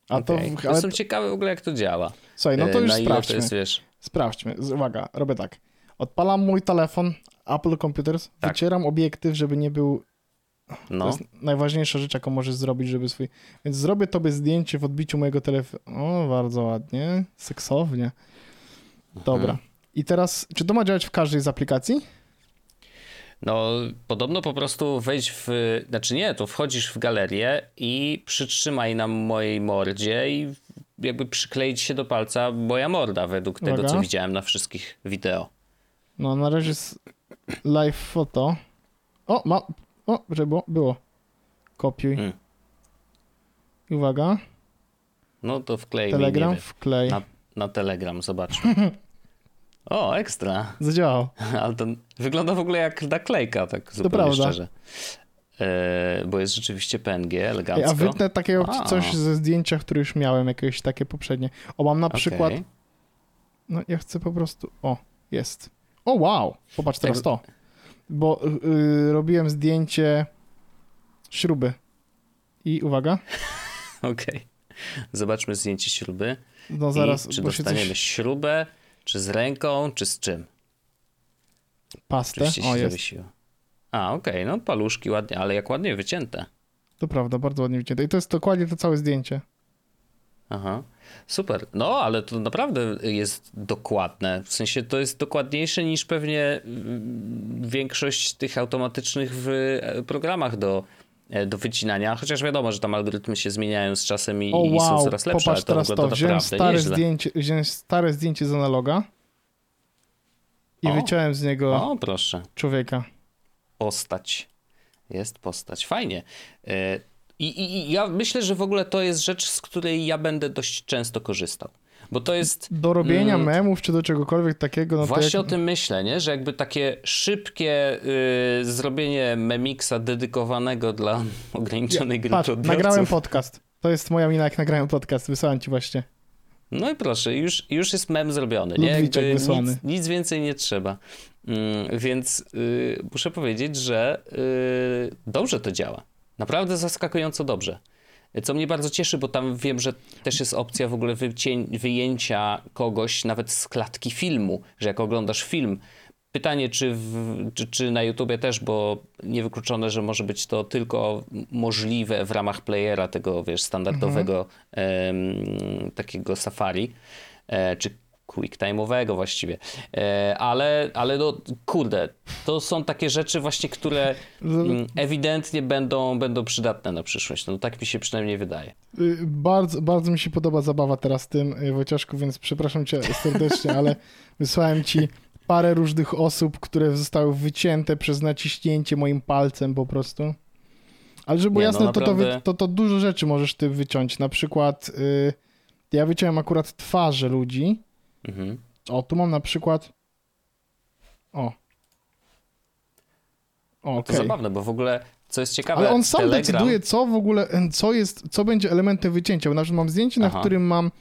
Speaker 2: A okay. to, ale... Jestem ciekawy w ogóle, jak to działa.
Speaker 1: Słuchaj, no to e, już sprawdźmy. To jest, wiesz... Sprawdźmy. Uwaga, robię tak. Odpalam mój telefon, Apple Computers, tak. wycieram obiektyw, żeby nie był no. To jest najważniejsza rzecz, jaką możesz zrobić, żeby swój... Więc zrobię tobie zdjęcie w odbiciu mojego telefonu. O, bardzo ładnie, seksownie. Dobra. Mhm. I teraz, czy to ma działać w każdej z aplikacji?
Speaker 2: No, podobno po prostu wejdź w. Znaczy nie, to wchodzisz w galerię i przytrzymaj na mojej mordzie i jakby przykleić się do palca moja morda, według tego, Uwaga. co widziałem na wszystkich wideo.
Speaker 1: No, na razie jest live foto. O, ma, o, żeby było. było. Kopiuj. Hmm. Uwaga.
Speaker 2: No to wklej
Speaker 1: Telegram, wklej.
Speaker 2: Na, na Telegram, zobaczmy. O, ekstra.
Speaker 1: Zadziałał.
Speaker 2: Ale to wygląda w ogóle jak naklejka, tak zupełnie to prawda. szczerze. E, bo jest rzeczywiście PNG, elegancko.
Speaker 1: a wytnę takiego wow. coś ze zdjęcia, które już miałem, jakieś takie poprzednie. O, mam na okay. przykład... No ja chcę po prostu... O, jest. O, wow! Popatrz teraz to bo yy, robiłem zdjęcie śruby. I uwaga.
Speaker 2: Okej. Okay. Zobaczmy zdjęcie śruby.
Speaker 1: No zaraz.
Speaker 2: I czy dostaniemy coś... śrubę, czy z ręką, czy z czym?
Speaker 1: Pastę. O, jest.
Speaker 2: A, okej, okay. no paluszki ładnie, ale jak ładnie wycięte.
Speaker 1: To prawda, bardzo ładnie wycięte. I to jest dokładnie to całe zdjęcie.
Speaker 2: Aha. Super. No, ale to naprawdę jest dokładne. W sensie to jest dokładniejsze niż pewnie mm, większość tych automatycznych w e, programach do, e, do wycinania. Chociaż wiadomo, że tam algorytmy się zmieniają z czasem i, wow. i są coraz lepsze.
Speaker 1: Popatrz teraz to. Wziąłem stare, zdjęcie, wziąłem stare zdjęcie z analoga i o. wyciąłem z niego
Speaker 2: o, proszę.
Speaker 1: człowieka.
Speaker 2: Postać. Jest postać. Fajnie. I, i, I ja myślę, że w ogóle to jest rzecz, z której ja będę dość często korzystał. Bo to jest.
Speaker 1: Do robienia mm, memów czy do czegokolwiek takiego. No
Speaker 2: właśnie
Speaker 1: jak...
Speaker 2: o tym myślę, nie? że jakby takie szybkie y, zrobienie memiksa dedykowanego dla ograniczonej ja, grupy patrz, odbiorców.
Speaker 1: Nagrałem podcast. To jest moja mina, jak nagrałem podcast. Wysłałem ci właśnie.
Speaker 2: No i proszę, już, już jest mem zrobiony. Nie? Jakby wysłany. Nic, nic więcej nie trzeba. Mm, więc y, muszę powiedzieć, że y, dobrze to działa. Naprawdę zaskakująco dobrze. Co mnie bardzo cieszy, bo tam wiem, że też jest opcja w ogóle wyjęcia kogoś nawet z klatki filmu, że jak oglądasz film, pytanie czy, w, czy, czy, na YouTubie też, bo niewykluczone, że może być to tylko możliwe w ramach playera tego, wiesz, standardowego mhm. takiego Safari, e, czy quicktime'owego właściwie. E, ale, ale no, kurde, to są takie rzeczy właśnie, które mm, ewidentnie będą, będą przydatne na przyszłość. No tak mi się przynajmniej wydaje.
Speaker 1: Y, bardzo, bardzo mi się podoba zabawa teraz tym, y, Wojciaszku, więc przepraszam cię serdecznie, ale wysłałem ci parę różnych osób, które zostały wycięte przez naciśnięcie moim palcem po prostu. Ale żeby było jasne, no naprawdę... to, to, to, to, dużo rzeczy możesz ty wyciąć. Na przykład yy, ja wyciąłem akurat twarze ludzi, Mhm. O, tu mam na przykład. O.
Speaker 2: o okay. To zabawne, bo w ogóle co jest ciekawe.
Speaker 1: Ale on sam Telegram... decyduje, co w ogóle, co jest, co będzie elementem wycięcia. Bo na przykład mam zdjęcie, Aha. na którym mam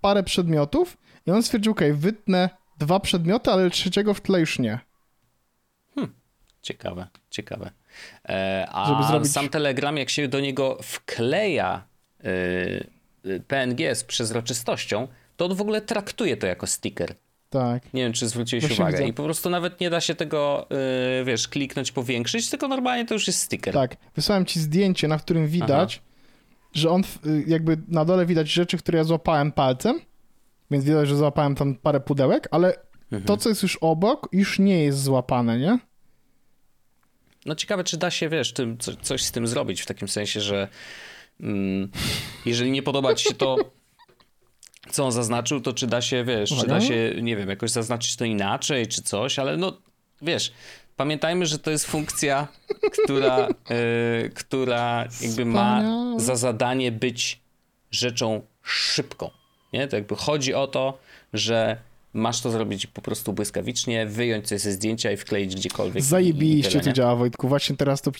Speaker 1: parę przedmiotów i on stwierdził, ok, wytnę dwa przedmioty, ale trzeciego w tle już nie.
Speaker 2: Hmm. Ciekawe, ciekawe. E, a zrobić... sam Telegram, jak się do niego wkleja y, PNG z przezroczystością, to on w ogóle traktuje to jako sticker.
Speaker 1: Tak.
Speaker 2: Nie wiem, czy zwróciłeś Właśnie uwagę. Widzę. I po prostu nawet nie da się tego, yy, wiesz, kliknąć, powiększyć, tylko normalnie to już jest sticker.
Speaker 1: Tak. Wysłałem ci zdjęcie, na którym widać, Aha. że on y, jakby na dole widać rzeczy, które ja złapałem palcem, więc widać, że złapałem tam parę pudełek, ale mhm. to, co jest już obok, już nie jest złapane, nie?
Speaker 2: No ciekawe, czy da się, wiesz, tym, co, coś z tym zrobić, w takim sensie, że mm, jeżeli nie podoba ci się to co on zaznaczył, to czy da się, wiesz, Uwaga. czy da się, nie wiem, jakoś zaznaczyć to inaczej, czy coś, ale no, wiesz, pamiętajmy, że to jest funkcja, która, yy, która jakby ma za zadanie być rzeczą szybką, nie? To jakby chodzi o to, że masz to zrobić po prostu błyskawicznie, wyjąć coś ze zdjęcia i wkleić gdziekolwiek.
Speaker 1: Zajebiście to działa, Wojtku. Właśnie teraz to...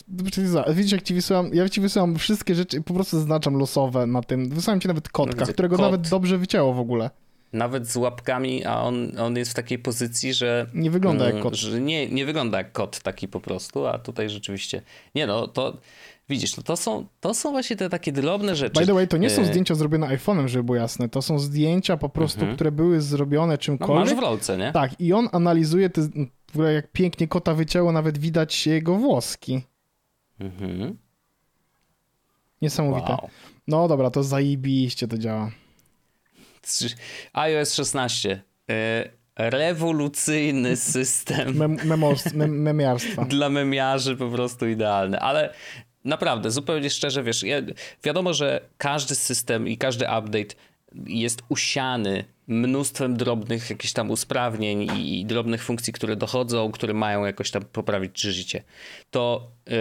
Speaker 1: Widzisz, jak ci wysyłam... Ja ci wysyłam wszystkie rzeczy po prostu zaznaczam losowe na tym. Wysłałem ci nawet kotka, no, którego kot. nawet dobrze wycięło w ogóle.
Speaker 2: Nawet z łapkami, a on, on jest w takiej pozycji, że...
Speaker 1: Nie wygląda jak mm, kot.
Speaker 2: Że nie, nie wygląda jak kot taki po prostu, a tutaj rzeczywiście... Nie no, to Widzisz, no to są, to są właśnie te takie drobne rzeczy.
Speaker 1: By the way, to nie są e, zdjęcia zrobione iPhone'em, żeby było jasne. To są zdjęcia po prostu, mhm. które były zrobione czymkolwiek. No
Speaker 2: masz w rolce, nie?
Speaker 1: Tak, i on analizuje te, w ogóle jak pięknie kota wycięło, nawet widać jego włoski. Mhm. Niesamowite. Wow. No dobra, to zajebiście to działa.
Speaker 2: iOS 16. E, rewolucyjny system.
Speaker 1: Mem mem memiarstwa.
Speaker 2: Dla memiarzy po prostu idealny. Ale Naprawdę, zupełnie szczerze, wiesz, ja, wiadomo, że każdy system i każdy update jest usiany mnóstwem drobnych jakichś tam usprawnień i, i drobnych funkcji, które dochodzą, które mają jakoś tam poprawić życie. To yy,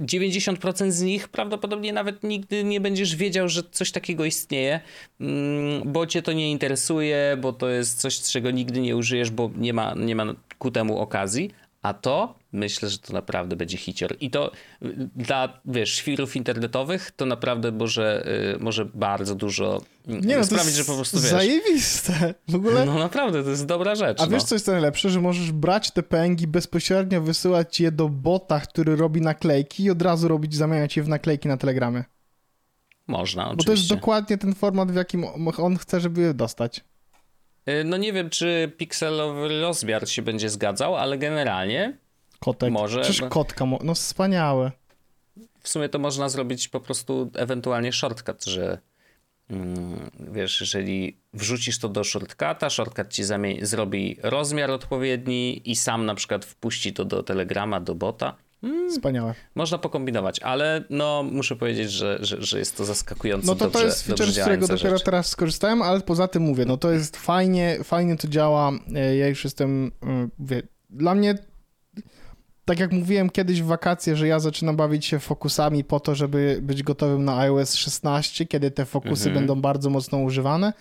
Speaker 2: 90% z nich prawdopodobnie nawet nigdy nie będziesz wiedział, że coś takiego istnieje, mm, bo cię to nie interesuje, bo to jest coś, czego nigdy nie użyjesz, bo nie ma, nie ma ku temu okazji, a to myślę, że to naprawdę będzie hicior. I to y, dla, wiesz, świrów internetowych to naprawdę może, y, może bardzo dużo mm, nie no, sprawić, że po prostu, wiesz...
Speaker 1: zajebiste. W ogóle...
Speaker 2: No naprawdę, to jest dobra rzecz.
Speaker 1: A no. wiesz, co jest najlepsze? Że możesz brać te pęgi, bezpośrednio wysyłać je do bota, który robi naklejki i od razu robić, zamieniać je w naklejki na Telegramie.
Speaker 2: Można, oczywiście.
Speaker 1: Bo to jest dokładnie ten format, w jakim on chce, żeby je dostać.
Speaker 2: Y, no nie wiem, czy pikselowy rozmiar się będzie zgadzał, ale generalnie
Speaker 1: Kotek. może. Przecież kotka, no wspaniałe.
Speaker 2: W sumie to można zrobić po prostu ewentualnie shortcut, że mm, wiesz, jeżeli wrzucisz to do shortcuta, shortcut ci zrobi rozmiar odpowiedni i sam na przykład wpuści to do telegrama, do bota
Speaker 1: Hmm. Wspaniałe.
Speaker 2: Można pokombinować, ale no muszę powiedzieć, że, że, że jest to zaskakująco No to
Speaker 1: dobrze,
Speaker 2: to
Speaker 1: jest feature, z którego dopiero rzecz. teraz skorzystałem, ale poza tym mówię, no to jest fajnie, fajnie to działa. E, ja już jestem, mówię, dla mnie tak jak mówiłem kiedyś w wakacje, że ja zaczynam bawić się fokusami po to, żeby być gotowym na iOS 16, kiedy te fokusy mhm. będą bardzo mocno używane,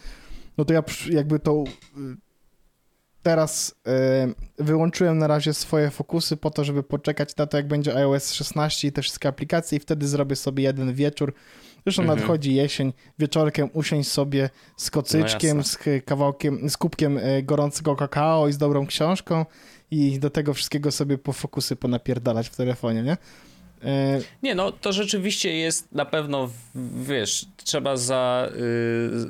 Speaker 1: no to ja jakby to y, teraz y, wyłączyłem na razie swoje fokusy po to, żeby poczekać na to, jak będzie iOS 16 i te wszystkie aplikacje i wtedy zrobię sobie jeden wieczór. Zresztą mhm. nadchodzi jesień, wieczorkiem usiąść sobie z kocyczkiem, no z kawałkiem, z kubkiem y, gorącego kakao i z dobrą książką i do tego wszystkiego sobie po fokusy ponapierdalać w telefonie, nie?
Speaker 2: E, nie, no to rzeczywiście jest na pewno, wiesz, trzeba za,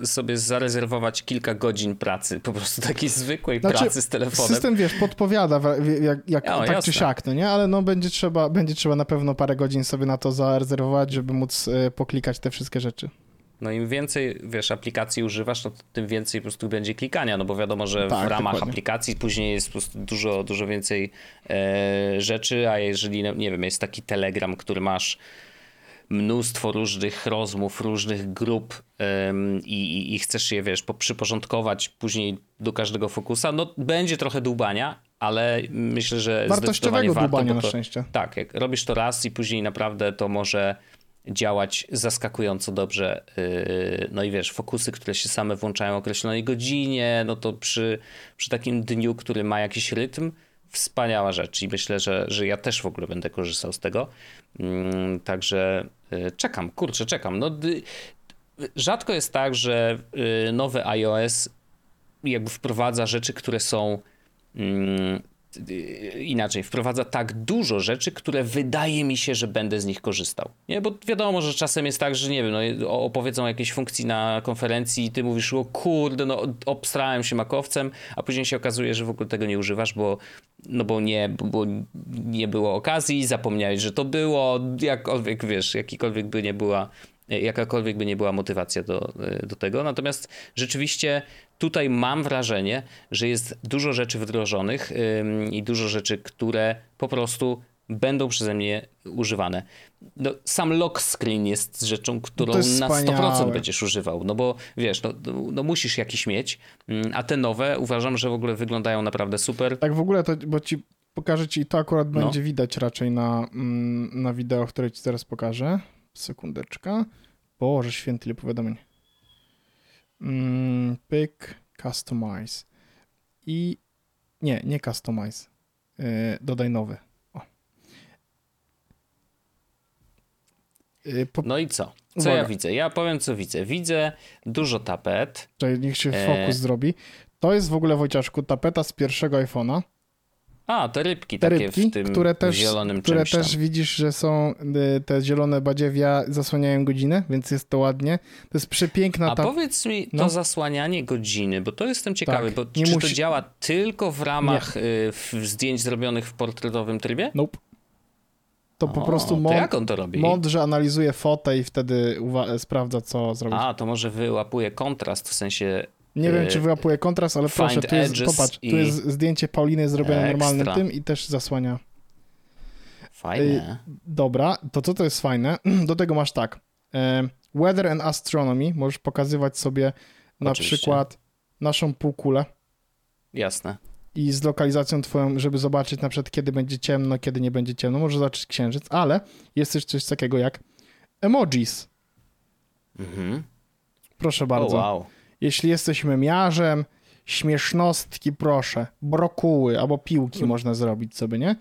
Speaker 2: y, sobie zarezerwować kilka godzin pracy, po prostu takiej zwykłej znaczy, pracy z telefonem.
Speaker 1: System, wiesz, podpowiada jak, jak no, tak jasne. czy siak, no nie? Ale no będzie trzeba, będzie trzeba na pewno parę godzin sobie na to zarezerwować, żeby móc y, poklikać te wszystkie rzeczy.
Speaker 2: No im więcej, wiesz, aplikacji używasz, no to tym więcej po prostu będzie klikania, no bo wiadomo, że tak, w ramach dokładnie. aplikacji później jest po prostu dużo, dużo więcej e, rzeczy, a jeżeli, no, nie wiem, jest taki Telegram, który masz mnóstwo różnych rozmów, różnych grup i, i, chcesz je, wiesz, przyporządkować później do każdego fokusa, no będzie trochę dłubania, ale myślę, że
Speaker 1: Wartościowego
Speaker 2: warto,
Speaker 1: dłubania to, na szczęście.
Speaker 2: Tak, jak robisz to raz i później naprawdę to może działać zaskakująco dobrze. Yy, no i wiesz, fokusy, które się same włączają o określonej godzinie, no to przy, przy takim dniu, który ma jakiś rytm, wspaniała rzecz i myślę, że, że ja też w ogóle będę korzystał z tego. Mm, także yy, czekam, kurczę, czekam. No, rzadko jest tak, że yy, nowy iOS jakby wprowadza rzeczy, które są mm, Y, inaczej, wprowadza tak dużo rzeczy, które wydaje mi się, że będę z nich korzystał. Nie, bo wiadomo, że czasem jest tak, że nie wiem, no, opowiedzą jakieś funkcji na konferencji i ty mówisz, o kurde, no obstrałem się makowcem, a później się okazuje, że w ogóle tego nie używasz, bo, no bo nie, bo nie było okazji, zapomniałeś, że to było, jakkolwiek, wiesz, jakikolwiek by nie była jakakolwiek by nie była motywacja do, do tego. Natomiast rzeczywiście tutaj mam wrażenie, że jest dużo rzeczy wdrożonych i dużo rzeczy, które po prostu będą przeze mnie używane. No, sam lock screen jest rzeczą, którą jest na 100% będziesz używał, no bo wiesz, no, no, musisz jakiś mieć, a te nowe uważam, że w ogóle wyglądają naprawdę super.
Speaker 1: Tak w ogóle to, bo ci pokażę ci, to akurat no. będzie widać raczej na, mm, na wideo, które ci teraz pokażę. Sekundeczka. Boże święty, ile powiadomień. Mm, pyk, customize. I nie, nie customize. Yy, dodaj nowy.
Speaker 2: Yy, po... No i co? Co Uwaga. ja widzę? Ja powiem, co widzę. Widzę dużo tapet.
Speaker 1: Czyli niech się fokus e... zrobi. To jest w ogóle, Wojciaszku, tapeta z pierwszego iPhone'a.
Speaker 2: A, te rybki te takie rybki, w tym które też, zielonym
Speaker 1: Które też widzisz, że są y, te zielone badziewia zasłaniają godzinę, więc jest to ładnie. To jest przepiękna...
Speaker 2: A ta... powiedz mi, no. to zasłanianie godziny, bo to jestem ciekawy, tak, bo czy musi... to działa tylko w ramach y, zdjęć zrobionych w portretowym trybie?
Speaker 1: Nope. To o, po prostu
Speaker 2: mąd... jak on to robi?
Speaker 1: mądrze analizuje fotę i wtedy sprawdza, co zrobić.
Speaker 2: A, to może wyłapuje kontrast, w sensie
Speaker 1: nie wiem, czy wyłapuje kontrast, ale proszę, tu jest, popatrz, tu jest zdjęcie Pauliny zrobione normalnym tym i też zasłania.
Speaker 2: Fajne.
Speaker 1: Dobra, to co to jest fajne? Do tego masz tak. Weather and Astronomy, możesz pokazywać sobie na Oczywiście. przykład naszą półkulę.
Speaker 2: Jasne.
Speaker 1: I z lokalizacją twoją, żeby zobaczyć na przykład kiedy będzie ciemno, kiedy nie będzie ciemno, możesz zobaczyć księżyc, ale jest też coś takiego jak emojis. Mhm. Proszę bardzo. Oh, wow. Jeśli jesteś memiarzem, śmiesznostki proszę, brokuły albo piłki mm. można zrobić sobie, nie?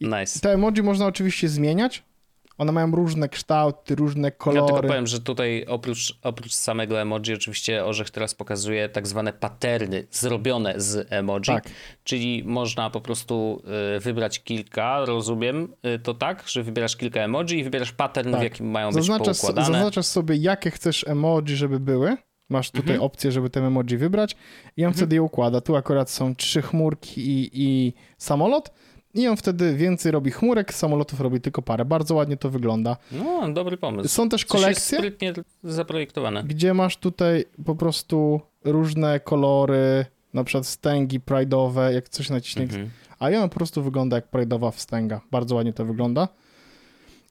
Speaker 2: I nice.
Speaker 1: Te emoji można oczywiście zmieniać. One mają różne kształty, różne kolory. Ja
Speaker 2: tylko powiem, że tutaj oprócz, oprócz samego emoji oczywiście Orzech teraz pokazuje tak zwane paterny zrobione z emoji, tak. czyli można po prostu y, wybrać kilka, rozumiem y, to tak, że wybierasz kilka emoji i wybierasz pattern, tak. w jakim mają zaznaczasz, być poukładane.
Speaker 1: Zaznaczasz sobie, jakie chcesz emoji, żeby były Masz tutaj mhm. opcję, żeby te emoji wybrać i on mhm. wtedy je układa. Tu akurat są trzy chmurki i, i samolot i on wtedy więcej robi chmurek, samolotów robi tylko parę. Bardzo ładnie to wygląda.
Speaker 2: No, dobry pomysł.
Speaker 1: Są też kolekcje.
Speaker 2: sprytnie zaprojektowane.
Speaker 1: Gdzie masz tutaj po prostu różne kolory, na przykład stęgi pride'owe, jak coś naciśnie. Mhm. A ja on po prostu wygląda jak pride'owa wstęga. Bardzo ładnie to wygląda.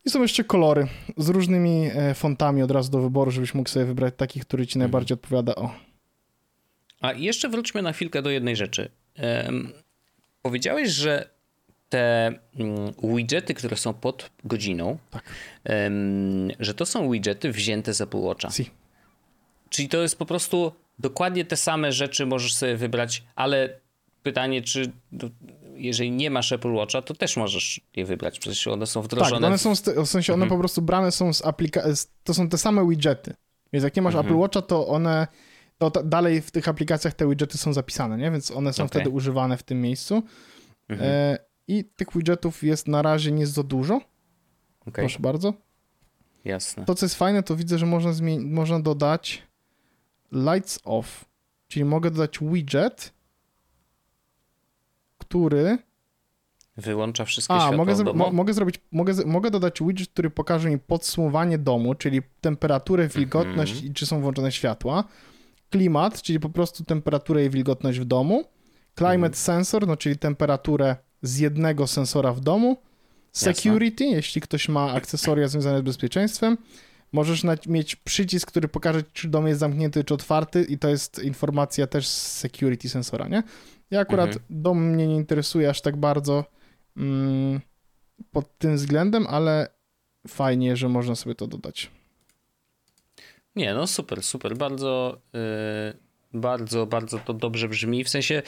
Speaker 1: I są jeszcze kolory z różnymi e, fontami od razu do wyboru, żebyś mógł sobie wybrać taki, który ci najbardziej odpowiada. O.
Speaker 2: A jeszcze wróćmy na chwilkę do jednej rzeczy. Um, powiedziałeś, że te mm, widgety, które są pod godziną, tak. że to są widgety wzięte z Apple Watcha. Si. Czyli to jest po prostu dokładnie te same rzeczy możesz sobie wybrać, ale pytanie, czy jeżeli nie masz Apple Watcha, to też możesz je wybrać, przecież one są wdrożone.
Speaker 1: Tak, one są, w sensie one mhm. po prostu brane są z aplikacji, to są te same widgety. Więc jak nie masz mhm. Apple Watcha, to one, to dalej w tych aplikacjach te widgety są zapisane, nie? Więc one są okay. wtedy używane w tym miejscu. Mhm. E, I tych widgetów jest na razie nie za dużo. Okay. Proszę bardzo.
Speaker 2: Jasne.
Speaker 1: To, co jest fajne, to widzę, że można, można dodać lights off, czyli mogę dodać widget, który
Speaker 2: Wyłącza wszystkie A, światła mogę,
Speaker 1: mo mogę zrobić, mogę, mogę dodać widget, który pokaże mi podsumowanie domu, czyli temperaturę, wilgotność mm -hmm. i czy są włączone światła. Klimat, czyli po prostu temperaturę i wilgotność w domu. Climate mm -hmm. sensor, no czyli temperaturę z jednego sensora w domu. Security, Jasne. jeśli ktoś ma akcesoria związane z bezpieczeństwem. Możesz mieć przycisk, który pokaże, czy dom jest zamknięty, czy otwarty, i to jest informacja też z security sensora, nie? Ja akurat mhm. dom mnie nie interesuje aż tak bardzo mm, pod tym względem, ale fajnie, że można sobie to dodać.
Speaker 2: Nie, no super, super. Bardzo, yy, bardzo, bardzo to dobrze brzmi. W sensie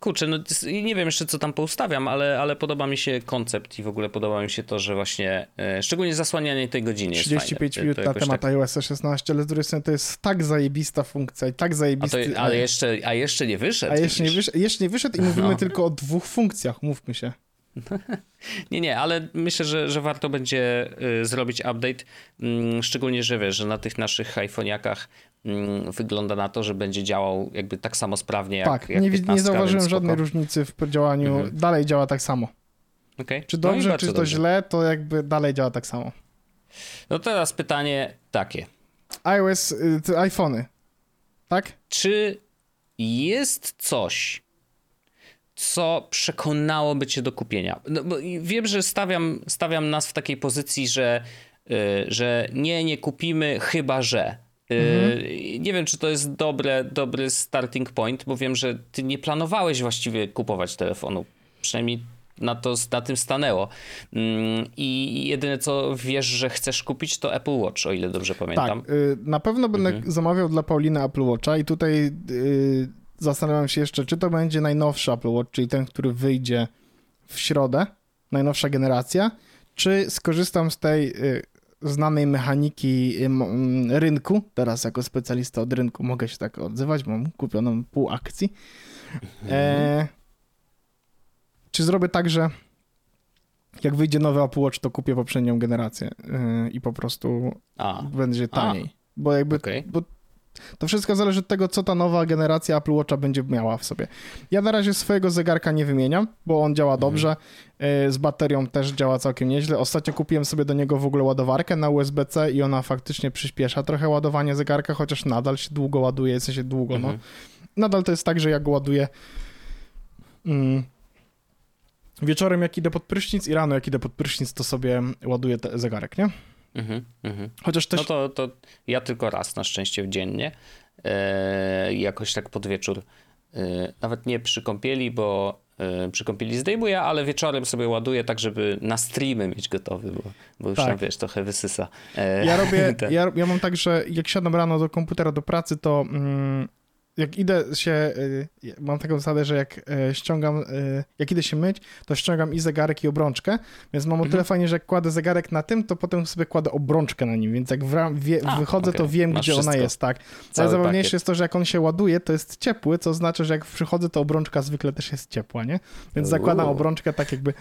Speaker 2: Kurczę, no nie wiem jeszcze co tam poustawiam, ale, ale podoba mi się koncept i w ogóle podoba mi się to, że właśnie e, szczególnie zasłanianie tej godziny
Speaker 1: 35 minut na temat tak... iOS 16, ale z drugiej strony to jest tak zajebista funkcja i tak zajebisty...
Speaker 2: A to, ale jeszcze, a jeszcze nie wyszedł.
Speaker 1: A jeszcze nie, wyszedł, jeszcze nie wyszedł i mówimy no. tylko o dwóch funkcjach, mówmy się.
Speaker 2: nie, nie, ale myślę, że, że warto będzie y, zrobić update, mm, szczególnie, że wiesz, że na tych naszych iPhone'akach mm, wygląda na to, że będzie działał jakby tak samo sprawnie jak
Speaker 1: Tak,
Speaker 2: jak
Speaker 1: nie, 15, nie zauważyłem żadnej różnicy w działaniu, mhm. dalej działa tak samo. Okay. Czy no dobrze, no czy to dobrze. źle, to jakby dalej działa tak samo.
Speaker 2: No teraz pytanie takie.
Speaker 1: iOS, y, iPhony, tak?
Speaker 2: Czy jest coś, co przekonałoby cię do kupienia? No, wiem, że stawiam, stawiam nas w takiej pozycji, że, yy, że nie, nie kupimy, chyba że. Mhm. Nie wiem, czy to jest dobre, dobry starting point, bo wiem, że ty nie planowałeś właściwie kupować telefonu. Przynajmniej na, to, na tym stanęło. Yy, I jedyne, co wiesz, że chcesz kupić, to Apple Watch, o ile dobrze pamiętam.
Speaker 1: Tak, yy, na pewno będę mhm. zamawiał dla Pauliny Apple Watcha i tutaj y, zastanawiam się jeszcze, czy to będzie najnowszy Apple Watch, czyli ten, który wyjdzie w środę, najnowsza generacja, czy skorzystam z tej y, znanej mechaniki y, rynku, teraz jako specjalista od rynku mogę się tak odzywać, mam kupioną pół akcji. E, czy zrobię tak, że jak wyjdzie nowy Apple Watch, to kupię poprzednią generację y, i po prostu A. będzie taniej. A. Bo jakby, okay. bo to wszystko zależy od tego, co ta nowa generacja Apple Watcha będzie miała w sobie. Ja na razie swojego zegarka nie wymieniam, bo on działa mhm. dobrze. Mhm. Z baterią też działa całkiem nieźle. Ostatnio kupiłem sobie do niego w ogóle ładowarkę na USB-C i ona faktycznie przyspiesza trochę ładowanie zegarka, chociaż nadal się długo ładuje, w sensie długo, no. mhm. no. Nadal to jest tak, że ja go ładuję mm, wieczorem jak idę pod prysznic i rano jak idę pod prysznic, to sobie ładuję zegarek, nie? Mhm,
Speaker 2: mhm. Chociaż też... No to, to ja tylko raz na szczęście dziennie, e, jakoś tak pod wieczór, e, nawet nie przy kąpieli, bo e, przy kąpieli zdejmuję, ale wieczorem sobie ładuję tak, żeby na streamy mieć gotowy, bo, bo już tak. tam, wiesz, trochę wysysa.
Speaker 1: E, ja robię, ja, ja mam tak, że jak siadam rano do komputera do pracy, to mm, jak idę się, y, mam taką zasadę, że jak y, ściągam, y, jak idę się myć, to ściągam i zegarek i obrączkę, więc mam o tyle mhm. fajnie, że jak kładę zegarek na tym, to potem sobie kładę obrączkę na nim, więc jak wie, A, wychodzę, okay. to wiem, Masz gdzie wszystko. ona jest, tak. Najzabawniejsze jest to, że jak on się ładuje, to jest ciepły, co znaczy, że jak przychodzę, to obrączka zwykle też jest ciepła, nie? Więc zakładam obrączkę tak jakby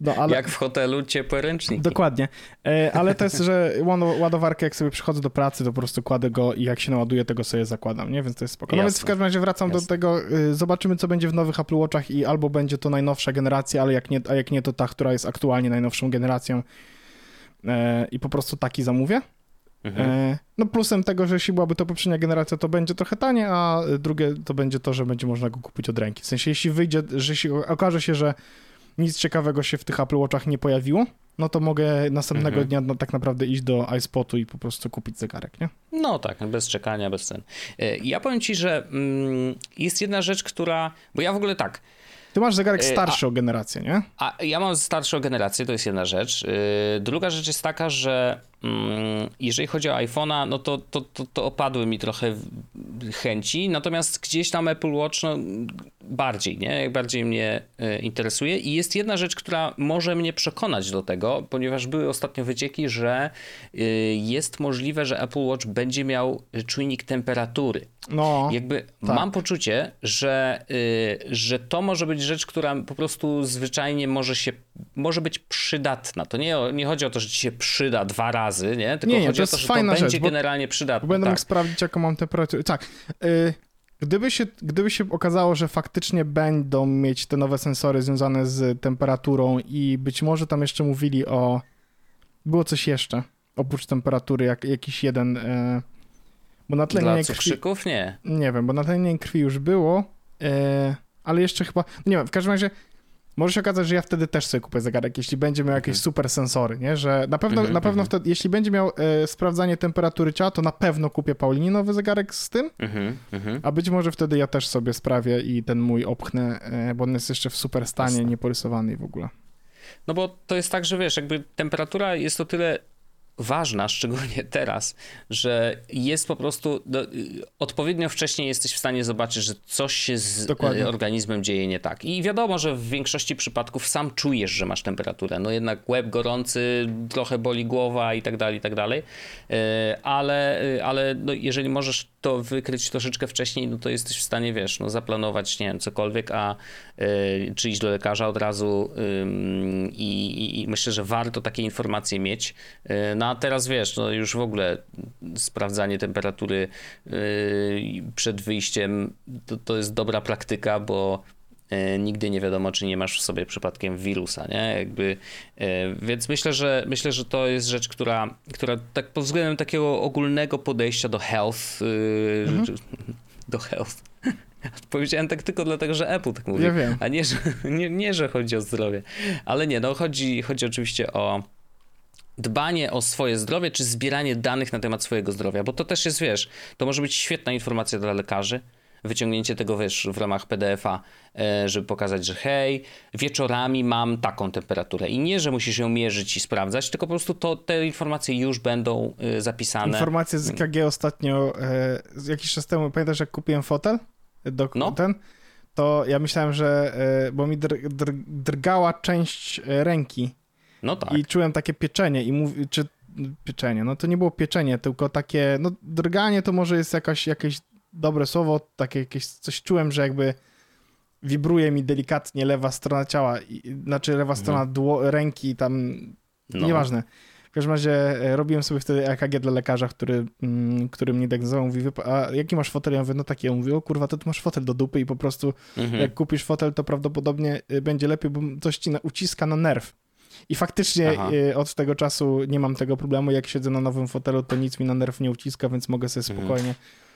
Speaker 2: no, ale... Jak w hotelu ciepłe ręczniki.
Speaker 1: Dokładnie. E, ale to jest, że ładowarkę jak sobie przychodzę do pracy, to po prostu kładę go i jak się naładuje, tego sobie zakładam, nie? Więc to jest spoko. No więc w każdym razie wracam Jasne. do tego, y, zobaczymy co będzie w nowych Apple Watchach i albo będzie to najnowsza generacja, ale jak nie, a jak nie to ta, która jest aktualnie najnowszą generacją e, i po prostu taki zamówię. Mhm. E, no plusem tego, że jeśli byłaby to poprzednia generacja, to będzie trochę tanie, a drugie to będzie to, że będzie można go kupić od ręki. W sensie, jeśli wyjdzie, że jeśli okaże się, że nic ciekawego się w tych Apple Watchach nie pojawiło, no to mogę następnego mhm. dnia no, tak naprawdę iść do iSpotu i po prostu kupić zegarek, nie?
Speaker 2: No tak, bez czekania, bez cen. E, ja powiem ci, że mm, jest jedna rzecz, która, bo ja w ogóle tak,
Speaker 1: Ty masz zegarek starszy o generację, nie?
Speaker 2: A ja mam starszą generację, to jest jedna rzecz. Druga rzecz jest taka, że jeżeli chodzi o iPhone'a, no to, to, to, to, opadły mi trochę chęci, natomiast gdzieś tam Apple Watch no, bardziej, nie? Bardziej mnie e, interesuje. I jest jedna rzecz, która może mnie przekonać do tego, ponieważ były ostatnio wycieki, że e, jest możliwe, że Apple Watch będzie miał czujnik temperatury. No, Jakby tak. mam poczucie, że, e, że to może być rzecz, która po prostu zwyczajnie może się, może być przydatna. To nie, nie chodzi o to, że ci się przyda dwa razy, razy, nie? Tylko nie, nie, chodzi to jest o to, że fajna to będzie rzecz, generalnie przydatne.
Speaker 1: Będę tak. mógł sprawdzić, jaką mam temperaturę. Tak. Y, gdyby, się, gdyby się okazało, że faktycznie będą mieć te nowe sensory związane z temperaturą i być może tam jeszcze mówili o... Było coś jeszcze, oprócz temperatury, jak, jakiś jeden... Y,
Speaker 2: bo na tlenie Dla cukrzyków? Krwi... Nie.
Speaker 1: Nie wiem, bo na tlenie krwi już było, y, ale jeszcze chyba... Nie wiem, w każdym razie może się okazać, że ja wtedy też sobie kupię zegarek, jeśli będzie miał jakieś mhm. super sensory, nie? Że na pewno, mhm, na pewno mhm. wtedy, jeśli będzie miał e, sprawdzanie temperatury ciała, to na pewno kupię Paulinie nowy zegarek z tym, a być może wtedy ja też sobie sprawię i ten mój opchnę, e, bo on jest jeszcze w super stanie, nieporysowany w ogóle.
Speaker 2: No bo to jest tak, że wiesz, jakby temperatura jest o tyle ważna, szczególnie teraz, że jest po prostu no, odpowiednio wcześnie jesteś w stanie zobaczyć, że coś się z Dokładnie. organizmem dzieje nie tak. I wiadomo, że w większości przypadków sam czujesz, że masz temperaturę. No jednak łeb gorący, trochę boli głowa i tak dalej, i tak dalej. E, ale, ale no, jeżeli możesz to wykryć troszeczkę wcześniej, no to jesteś w stanie, wiesz, no zaplanować, nie wiem, cokolwiek, a y, czy iść do lekarza od razu y, i, i, myślę, że warto takie informacje mieć. Y, no a teraz, wiesz, no już w ogóle sprawdzanie temperatury przed wyjściem to, to jest dobra praktyka, bo E, nigdy nie wiadomo, czy nie masz w sobie przypadkiem wirusa, nie? Jakby, e, więc myślę, że myślę, że to jest rzecz, która, która tak pod względem takiego ogólnego podejścia do health, y, mhm. do health. Powiedziałem tak tylko dlatego, że Apple tak mówi,
Speaker 1: ja wiem.
Speaker 2: a nie że, nie, nie, że chodzi o zdrowie. Ale nie, no chodzi, chodzi oczywiście o dbanie o swoje zdrowie, czy zbieranie danych na temat swojego zdrowia, bo to też jest, wiesz, to może być świetna informacja dla lekarzy, wyciągnięcie tego, wiesz, w ramach PDF-a, e, żeby pokazać, że hej, wieczorami mam taką temperaturę. I nie, że musisz ją mierzyć i sprawdzać, tylko po prostu to, te informacje już będą e, zapisane.
Speaker 1: Informacje z EKG ostatnio, e, jakiś czas temu, pamiętasz jak kupiłem fotel? Do, no. ten? To ja myślałem, że, bo mi dr, dr, drgała część ręki.
Speaker 2: No tak.
Speaker 1: I czułem takie pieczenie i mówi, czy pieczenie, no to nie było pieczenie, tylko takie, no drganie to może jest jakaś, jakieś dobre słowo, takie jakieś coś czułem, że jakby wibruje mi delikatnie lewa strona ciała, i, znaczy lewa mhm. strona dło, ręki, tam no. nieważne. W każdym razie e, robiłem sobie wtedy EKG dla lekarza, który, mm, który mnie diagnozował, mówi, a jaki masz fotel? Ja mówię, no taki. Ja mówię, o kurwa, to ty masz fotel do dupy i po prostu mhm. jak kupisz fotel, to prawdopodobnie e, będzie lepiej, bo coś ci uciska na nerw. I faktycznie Aha. E, od tego czasu nie mam tego problemu. Jak siedzę na nowym fotelu, to nic mi na nerw nie uciska, więc mogę sobie mhm. spokojnie mhm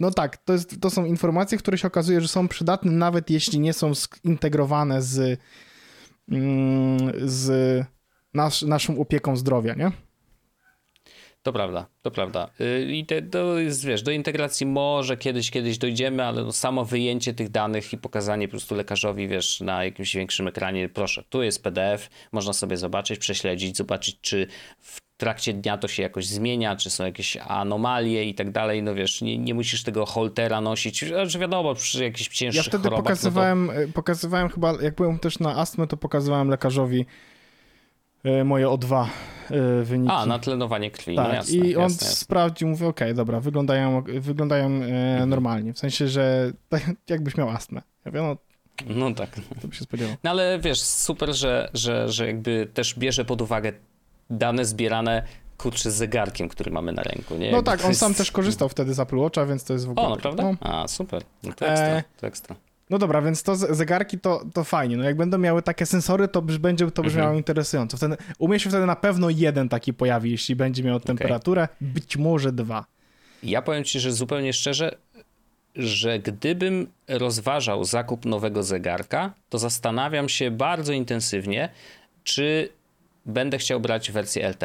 Speaker 1: no tak, to, jest, to są informacje, które się okazuje, że są przydatne, nawet jeśli nie są zintegrowane z, mm, z nasz, naszą opieką zdrowia, nie?
Speaker 2: To prawda, to prawda. Y, I te, to jest, wiesz, do integracji może kiedyś, kiedyś dojdziemy, ale no samo wyjęcie tych danych i pokazanie po prostu lekarzowi, wiesz, na jakimś większym ekranie, proszę, tu jest PDF, można sobie zobaczyć, prześledzić, zobaczyć, czy w trakcie dnia to się jakoś zmienia, czy są jakieś anomalie i tak dalej, no wiesz, nie, nie musisz tego holtera nosić, że wiadomo, przy jakichś cięższych
Speaker 1: Ja wtedy chorobach, pokazywałem, no to... pokazywałem chyba, jak byłem też na astmę, to pokazywałem lekarzowi moje O2 e, wyniki.
Speaker 2: A, na tlenowanie krwi, tak. no jasne,
Speaker 1: I on
Speaker 2: jasne,
Speaker 1: sprawdził, mówi, okej, okay, dobra, wyglądają, wyglądają e, mhm. normalnie, w sensie, że tak, jakbyś miał astmę. Ja wiem, no,
Speaker 2: no tak.
Speaker 1: To by się spodziewał.
Speaker 2: No ale wiesz, super, że, że, że jakby też bierze pod uwagę dane zbierane kurczę z zegarkiem, który mamy na ręku. Nie?
Speaker 1: No tak, on jest... sam też korzystał wtedy z Apple Watcha, więc to jest w ogóle...
Speaker 2: O, prawda? No. A, super. No to ekstra, e... to ekstra.
Speaker 1: No dobra, więc to zegarki to, to fajnie. No jak będą miały takie sensory, to będzie to brzmiało mhm. interesująco. Wtedy, u mnie się wtedy na pewno jeden taki pojawi, jeśli będzie miał temperaturę, okay. być może dwa.
Speaker 2: Ja powiem ci, że zupełnie szczerze, że gdybym rozważał zakup nowego zegarka, to zastanawiam się bardzo intensywnie, czy będę chciał brać wersję LT.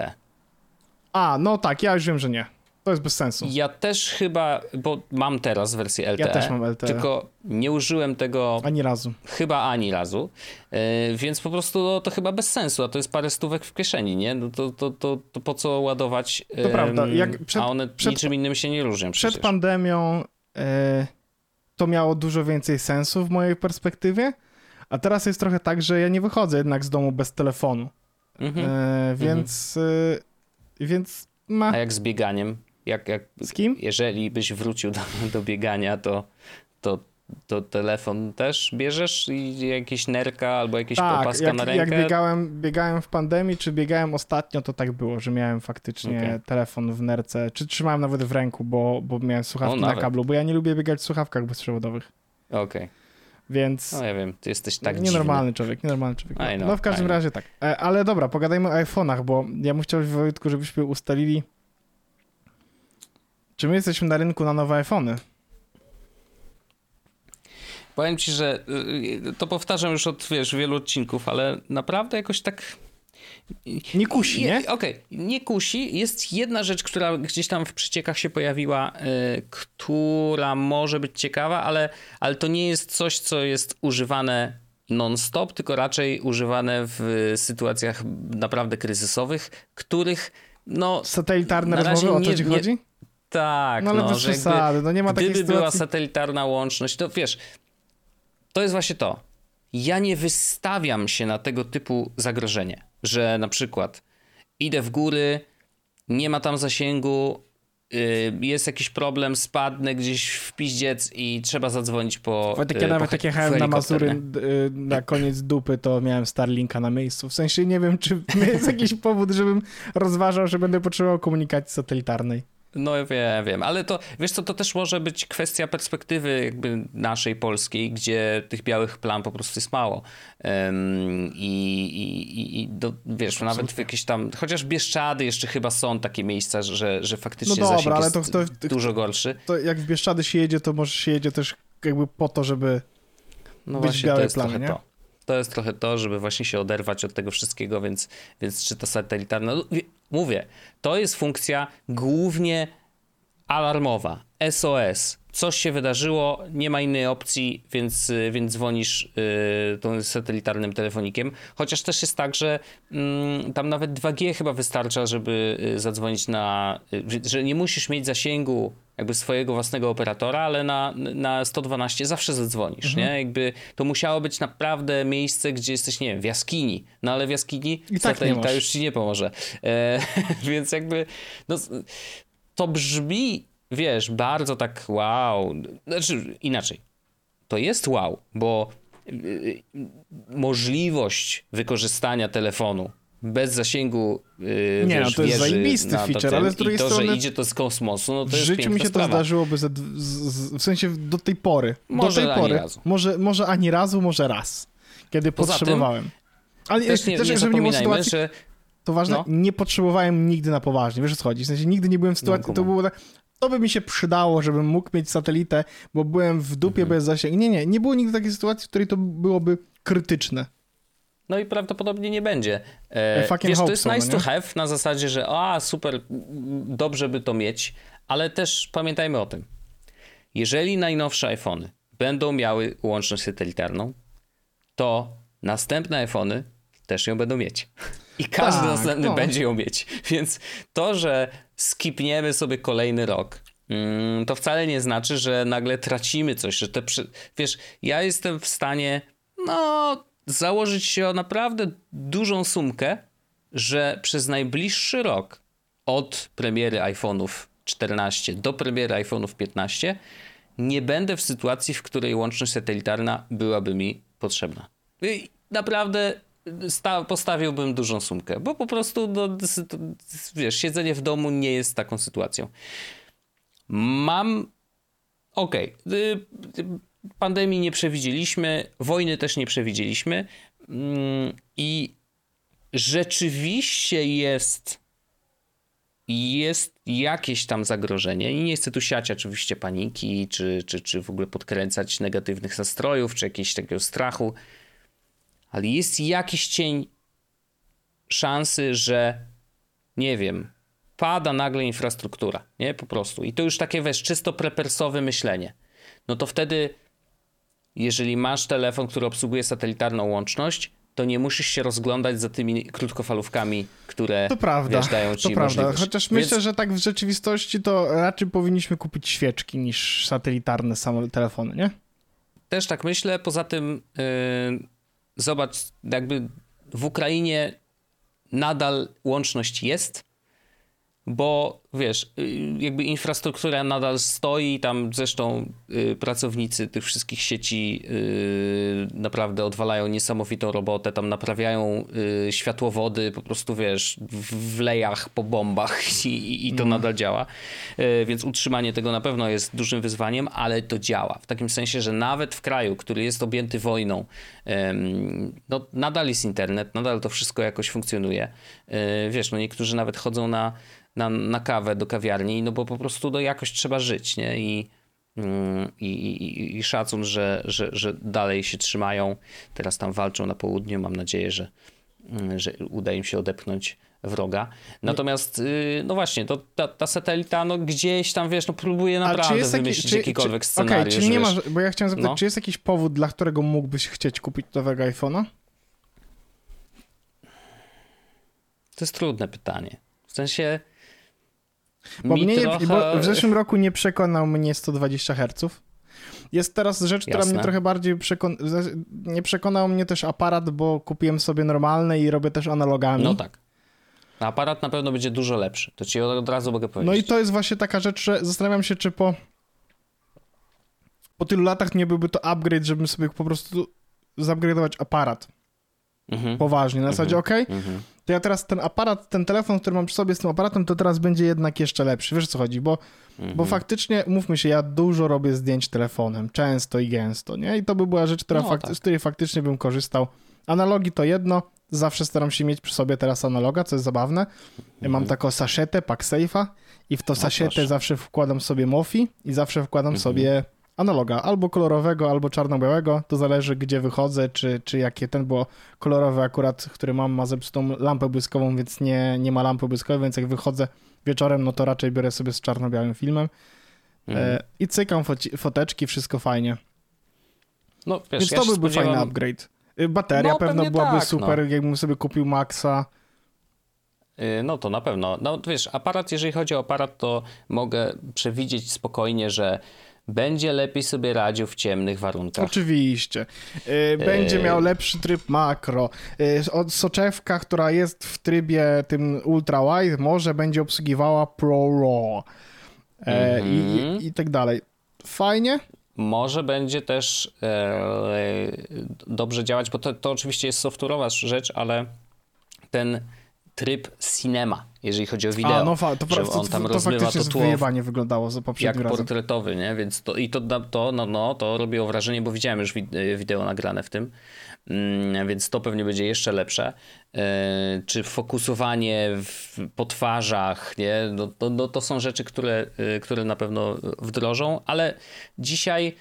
Speaker 1: A, no tak, ja już wiem, że nie. To jest bez sensu.
Speaker 2: Ja też chyba, bo mam teraz wersję LTE.
Speaker 1: Ja też mam LTE.
Speaker 2: Tylko nie użyłem tego.
Speaker 1: Ani razu.
Speaker 2: Chyba ani razu. Yy, więc po prostu no, to chyba bez sensu, a to jest parę stówek w kieszeni, nie? No to, to, to, to po co ładować?
Speaker 1: Yy, to prawda.
Speaker 2: Przed, a one przed, niczym innym się nie różnią.
Speaker 1: Przecież. Przed pandemią yy, to miało dużo więcej sensu w mojej perspektywie, a teraz jest trochę tak, że ja nie wychodzę jednak z domu bez telefonu. Mhm. E, więc, mhm. więc ma.
Speaker 2: A jak z bieganiem? Jak, jak,
Speaker 1: z kim?
Speaker 2: Jeżeli byś wrócił do, do biegania, to, to, to telefon też bierzesz i jakieś nerka albo jakieś tak, opaska
Speaker 1: jak,
Speaker 2: na rękę?
Speaker 1: jak biegałem, biegałem w pandemii, czy biegałem ostatnio, to tak było, że miałem faktycznie okay. telefon w nerce, czy trzymałem nawet w ręku, bo, bo miałem słuchawki o, na kablu, bo ja nie lubię biegać w słuchawkach bezprzewodowych.
Speaker 2: Okej. Okay.
Speaker 1: Więc.
Speaker 2: No ja wiem, ty jesteś tak
Speaker 1: Nienormalny
Speaker 2: dziwny.
Speaker 1: człowiek, nienormalny człowiek. No, no w każdym razie tak. E, ale dobra, pogadajmy o iPhone'ach, bo ja bym chciał, Wojtku, żebyśmy ustalili, czy my jesteśmy na rynku na nowe iPhony.
Speaker 2: Powiem ci, że y, to powtarzam już od wiesz, wielu odcinków, ale naprawdę jakoś tak
Speaker 1: nie kusi, nie?
Speaker 2: Okej, okay. nie kusi. Jest jedna rzecz, która gdzieś tam w przeciekach się pojawiła, yy, która może być ciekawa, ale, ale to nie jest coś, co jest używane non-stop, tylko raczej używane w sytuacjach naprawdę kryzysowych, których no...
Speaker 1: Satelitarne rozmowy, o to ci chodzi?
Speaker 2: Tak,
Speaker 1: no ale no, bez przesady, no nie ma takiej
Speaker 2: Gdyby
Speaker 1: sytuacji...
Speaker 2: była satelitarna łączność, to wiesz, to jest właśnie to. Ja nie wystawiam się na tego typu zagrożenie że na przykład idę w góry, nie ma tam zasięgu, y, jest jakiś problem, spadnę gdzieś w piździec i trzeba zadzwonić po
Speaker 1: Wojtek, ja y, nawet tak jechałem na Mazury y, na koniec dupy, to miałem Starlinka na miejscu. W sensie nie wiem, czy jest jakiś powód, żebym rozważał, że będę potrzebował komunikacji satelitarnej.
Speaker 2: No wiem, wiem, ale to, wiesz co, to też może być kwestia perspektywy jakby naszej polskiej, gdzie tych białych plam po prostu jest mało. Um, I, i, i do, wiesz, nawet w jakieś tam, chociaż Bieszczady jeszcze chyba są takie miejsca, że, że faktycznie no dobra, ale to, to, to, dużo gorszy.
Speaker 1: To jak w Bieszczady się jedzie, to może się jedzie też jakby po to, żeby no być właśnie, białe plamy, nie?
Speaker 2: To to jest trochę to, żeby właśnie się oderwać od tego wszystkiego, więc, więc czy to satelitarne. No, mówię, to jest funkcja głównie alarmowa, SOS. Coś się wydarzyło, nie ma innej opcji, więc, więc dzwonisz yy, tą satelitarnym telefonikiem. Chociaż też jest tak, że yy, tam nawet 2G chyba wystarcza, żeby yy, zadzwonić na. Y, że nie musisz mieć zasięgu jakby swojego własnego operatora, ale na, na 112 zawsze zadzwonisz, mhm. nie? Jakby to musiało być naprawdę miejsce, gdzie jesteś, nie wiem, w jaskini, no ale w jaskini I tak satelita już ci nie pomoże. E, więc jakby, no, to brzmi, wiesz, bardzo tak wow, znaczy inaczej, to jest wow, bo y, y, możliwość wykorzystania telefonu bez zasięgu yy,
Speaker 1: Nie,
Speaker 2: wiesz,
Speaker 1: no to jest zajebisty feature, ale z drugiej
Speaker 2: i to,
Speaker 1: strony...
Speaker 2: że idzie to z kosmosu, no to
Speaker 1: w
Speaker 2: jest
Speaker 1: życiu mi się
Speaker 2: sprawa.
Speaker 1: to zdarzyłoby ze, z, z, w sensie do tej pory.
Speaker 2: Może
Speaker 1: do tej
Speaker 2: ani
Speaker 1: pory.
Speaker 2: razu.
Speaker 1: Może, może ani razu, może raz. Kiedy
Speaker 2: Poza
Speaker 1: potrzebowałem.
Speaker 2: Tym,
Speaker 1: ale
Speaker 2: też nie,
Speaker 1: też,
Speaker 2: nie
Speaker 1: żeby nie było
Speaker 2: sytuacji, że...
Speaker 1: To ważne, no. nie potrzebowałem nigdy na poważnie, wiesz o co chodzi? W sensie nigdy nie byłem w sytuacji, no, to było tak, to by mi się przydało, żebym mógł mieć satelitę, bo byłem w dupie mhm. bez zasięgu. Nie, nie, nie było nigdy takiej sytuacji, w której to byłoby krytyczne.
Speaker 2: No i prawdopodobnie nie będzie. E, wiesz, to jest nice no to have na zasadzie, że a super, dobrze by to mieć, ale też pamiętajmy o tym. Jeżeli najnowsze iPhony będą miały łączność satelitarną, to następne iPhony też ją będą mieć. I każdy tak, następny no. będzie ją mieć. Więc to, że skipniemy sobie kolejny rok, mm, to wcale nie znaczy, że nagle tracimy coś, że te przy... wiesz, ja jestem w stanie no założyć się o naprawdę dużą sumkę, że przez najbliższy rok od premiery iPhone'ów 14 do premiery iPhone'ów 15 nie będę w sytuacji, w której łączność satelitarna byłaby mi potrzebna. I naprawdę postawiłbym dużą sumkę, bo po prostu no, wiesz, siedzenie w domu nie jest taką sytuacją. Mam okej, okay pandemii nie przewidzieliśmy, wojny też nie przewidzieliśmy mm, i rzeczywiście jest jest jakieś tam zagrożenie i nie chcę tu siać oczywiście paniki, czy, czy, czy w ogóle podkręcać negatywnych nastrojów, czy jakiegoś takiego strachu, ale jest jakiś cień szansy, że nie wiem, pada nagle infrastruktura, nie? Po prostu. I to już takie, wiesz, czysto prepersowe myślenie. No to wtedy, jeżeli masz telefon, który obsługuje satelitarną łączność, to nie musisz się rozglądać za tymi krótkofalówkami, które
Speaker 1: to prawda, wiesz, dają ci to prawda. Chociaż Więc... myślę, że tak w rzeczywistości to raczej powinniśmy kupić świeczki niż satelitarne same telefony, nie?
Speaker 2: Też tak myślę. Poza tym yy, zobacz, jakby w Ukrainie nadal łączność jest, bo wiesz, y, jakby infrastruktura nadal stoi, tam zresztą y, pracownicy tych wszystkich sieci y, naprawdę odwalają niesamowitą robotę, tam naprawiają światłowody po prostu, wiesz, w lejach po bombach i, i to mm. nadal działa, więc utrzymanie tego na pewno jest dużym wyzwaniem, ale to działa, w takim sensie, że nawet w kraju, który jest objęty wojną, no nadal jest internet, nadal to wszystko jakoś funkcjonuje, wiesz, no niektórzy nawet chodzą na na, na kawę do kawiarni, no bo po prostu no, jakoś trzeba żyć, nie? I, mm, i, i, i szacun, że, że, że dalej się trzymają. Teraz tam walczą na południu. Mam nadzieję, że, mm, że uda im się odepchnąć wroga. Natomiast, y, no właśnie, to ta, ta satelita, no gdzieś tam, wiesz, no próbuje naprawdę taki, wymyślić czy, jakikolwiek czy, scenariusz. Okej,
Speaker 1: okay, czyli nie ma, bo ja chciałem zapytać, no? czy jest jakiś powód, dla którego mógłbyś chcieć kupić nowego iPhone'a?
Speaker 2: To jest trudne pytanie. W sensie,
Speaker 1: bo, mnie trochę... bo w zeszłym roku nie przekonał mnie 120 Hz. Jest teraz rzecz, która mnie trochę bardziej przekon... Nie przekonał mnie też aparat, bo kupiłem sobie normalny i robię też analogami.
Speaker 2: No tak. Aparat na pewno będzie dużo lepszy. To ci od razu mogę powiedzieć.
Speaker 1: No i to jest właśnie taka rzecz, że zastanawiam się, czy po po tylu latach nie byłby to upgrade, żebym sobie po prostu zupgrade'ować aparat. Mhm. Poważnie. Na zasadzie, mhm. ok, mhm to ja teraz ten aparat, ten telefon, który mam przy sobie z tym aparatem, to teraz będzie jednak jeszcze lepszy. Wiesz o co chodzi? Bo, mhm. bo faktycznie, mówmy się, ja dużo robię zdjęć telefonem, często i gęsto, nie? I to by była rzecz, która no, tak. z której faktycznie bym korzystał. Analogi to jedno, zawsze staram się mieć przy sobie teraz analoga, co jest zabawne. Mhm. Mam taką saszetę, packsafe'a i w to saszetę zawsze wkładam sobie Mofi i zawsze wkładam mhm. sobie analoga, albo kolorowego, albo czarno-białego, to zależy gdzie wychodzę, czy, czy jakie ten, bo kolorowy akurat, który mam ma zepsutą lampę błyskową, więc nie, nie ma lampy błyskowej, więc jak wychodzę wieczorem, no to raczej biorę sobie z czarno-białym filmem mhm. e, i cykam foci- foteczki, wszystko fajnie. No, wiesz, więc to ja byłby spodziewam... fajny upgrade. Y, bateria no, pewno byłaby tak, super, no. jakbym sobie kupił Maxa.
Speaker 2: Y, no to na pewno. No wiesz, aparat, jeżeli chodzi o aparat, to mogę przewidzieć spokojnie, że będzie lepiej sobie radził w ciemnych warunkach.
Speaker 1: Oczywiście. Y, będzie miał lepszy tryb makro. Y, soczewka, która jest w trybie tym ultra wide, może będzie obsługiwała Pro RAW mm -hmm. i, i, mhm. i, tak dalej. Fajnie.
Speaker 2: Może będzie też e, dobrze działać, bo to, to oczywiście jest software'owa rzecz, ale ten tryb cinema, jeżeli chodzi o wideo. A, no fa- to, że on tam to, to rozmywa to tło
Speaker 1: wyjebanie wyglądało za
Speaker 2: jak razem. portretowy, nie? Więc to, i to, to, no, no, to robiło wrażenie, bo widziałem już wideo nagrane w tym, mm, więc to pewnie będzie jeszcze lepsze. E, czy fokusowanie w, po twarzach, nie? No, to, no, to są rzeczy, które, e, które na pewno wdrożą, ale dzisiaj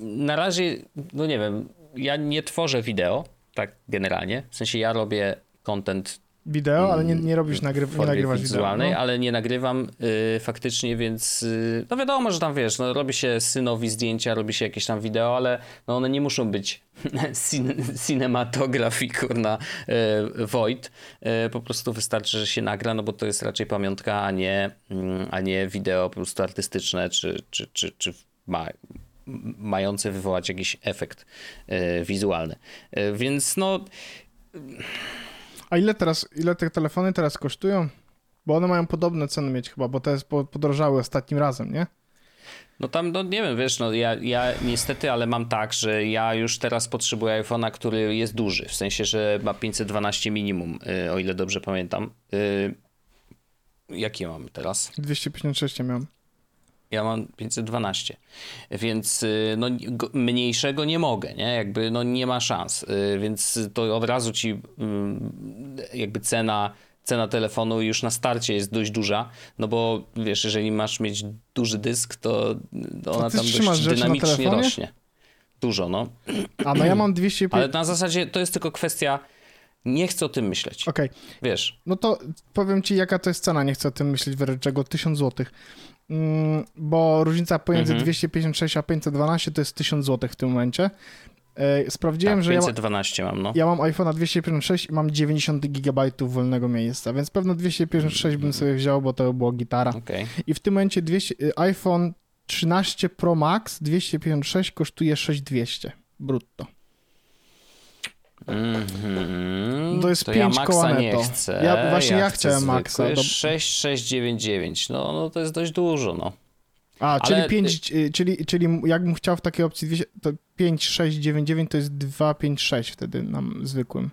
Speaker 2: na razie, no nie wiem, ja nie tworzę wideo, tak generalnie, w sensie ja robię content
Speaker 1: wideo, ale nie, nie robisz nagry nie nagrywasz wizualnej,
Speaker 2: wideo, no. ale nie nagrywam y, faktycznie, więc y, no wiadomo, że tam wiesz, no, robi się synowi zdjęcia, robi się jakieś tam wideo, ale no, one nie muszą być cin cinematografii, kurna, y, Void. Y, po prostu wystarczy, że się nagra, no bo to jest raczej pamiątka, a nie, mm, a nie wideo po prostu artystyczne, czy, czy, czy, czy ma, mające wywołać jakiś efekt wizualny. Więc no
Speaker 1: a ile teraz, ile te telefony teraz kosztują? Bo one mają podobne ceny mieć chyba, bo jest podrożały ostatnim razem, nie?
Speaker 2: No tam, no nie wiem, wiesz, no ja, ja niestety, ale mam tak, że ja już teraz potrzebuję iPhone'a, który jest duży, w sensie, że ma 512 minimum, y, o ile dobrze pamiętam. Y, jakie mam teraz?
Speaker 1: 256 miałem.
Speaker 2: Ja mam 512, więc y, no, mniejszego nie mogę, nie? Jakby no, nie ma szans, y, więc to od razu ci mm, jakby cena, cena telefonu już na starcie jest dość duża, no bo wiesz, jeżeli masz mieć duży dysk, to ona tam dość dynamicznie rośnie. Dużo, no.
Speaker 1: A no ja mam 200...
Speaker 2: Ale na zasadzie to jest tylko kwestia Nie chcę o tym myśleć.
Speaker 1: Okej. Okay.
Speaker 2: Wiesz.
Speaker 1: No to powiem ci, jaka to jest cena. Nie chcę o tym myśleć, czego 1000 zł. Mm, bo różnica pomiędzy mhm. 256 a 512 to jest 1000 zł w tym momencie. E, sprawdziłem,
Speaker 2: tak,
Speaker 1: że
Speaker 2: 512 ja mam, no.
Speaker 1: Ja mam iPhone'a 256 i mam 90 GB wolnego miejsca, więc pewno 256 bym sobie wziął, bo to by było gitara.
Speaker 2: Okay.
Speaker 1: I w tym momencie 200, y, iPhone 13 Pro Max 256 kosztuje 6200 brutto.
Speaker 2: Mm-hmm.
Speaker 1: To jest
Speaker 2: to
Speaker 1: 5
Speaker 2: ja
Speaker 1: koła
Speaker 2: nie chcę.
Speaker 1: Ja właśnie ja, ja chciałem Maxa.
Speaker 2: Do... 6699. No, no to jest dość dużo, no.
Speaker 1: A, czyli Ale... 5, y, czyli, czyli jakbym chciał w takiej opcji 200, to 5699 to jest 256 wtedy na zwykłym.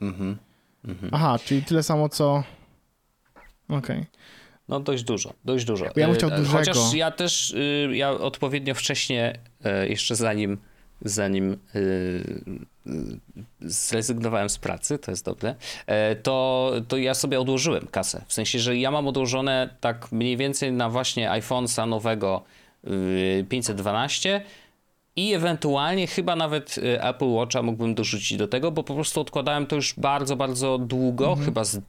Speaker 1: Mhm. Mm Aha, czyli tyle samo co... Okej. Okay.
Speaker 2: No dość dużo, dość dużo.
Speaker 1: Ja bym chciał y, dużego.
Speaker 2: Chociaż ja też, y, ja odpowiednio wcześnie, jeszcze zanim zanim zrezygnowałem z pracy, to jest dobre, to, to ja sobie odłożyłem kasę. W sensie, że ja mam odłożone tak mniej więcej na właśnie iPhone'a nowego 512 i ewentualnie chyba nawet Apple Watcha mógłbym dorzucić do tego, bo po prostu odkładałem to już bardzo, bardzo długo, mhm. chyba z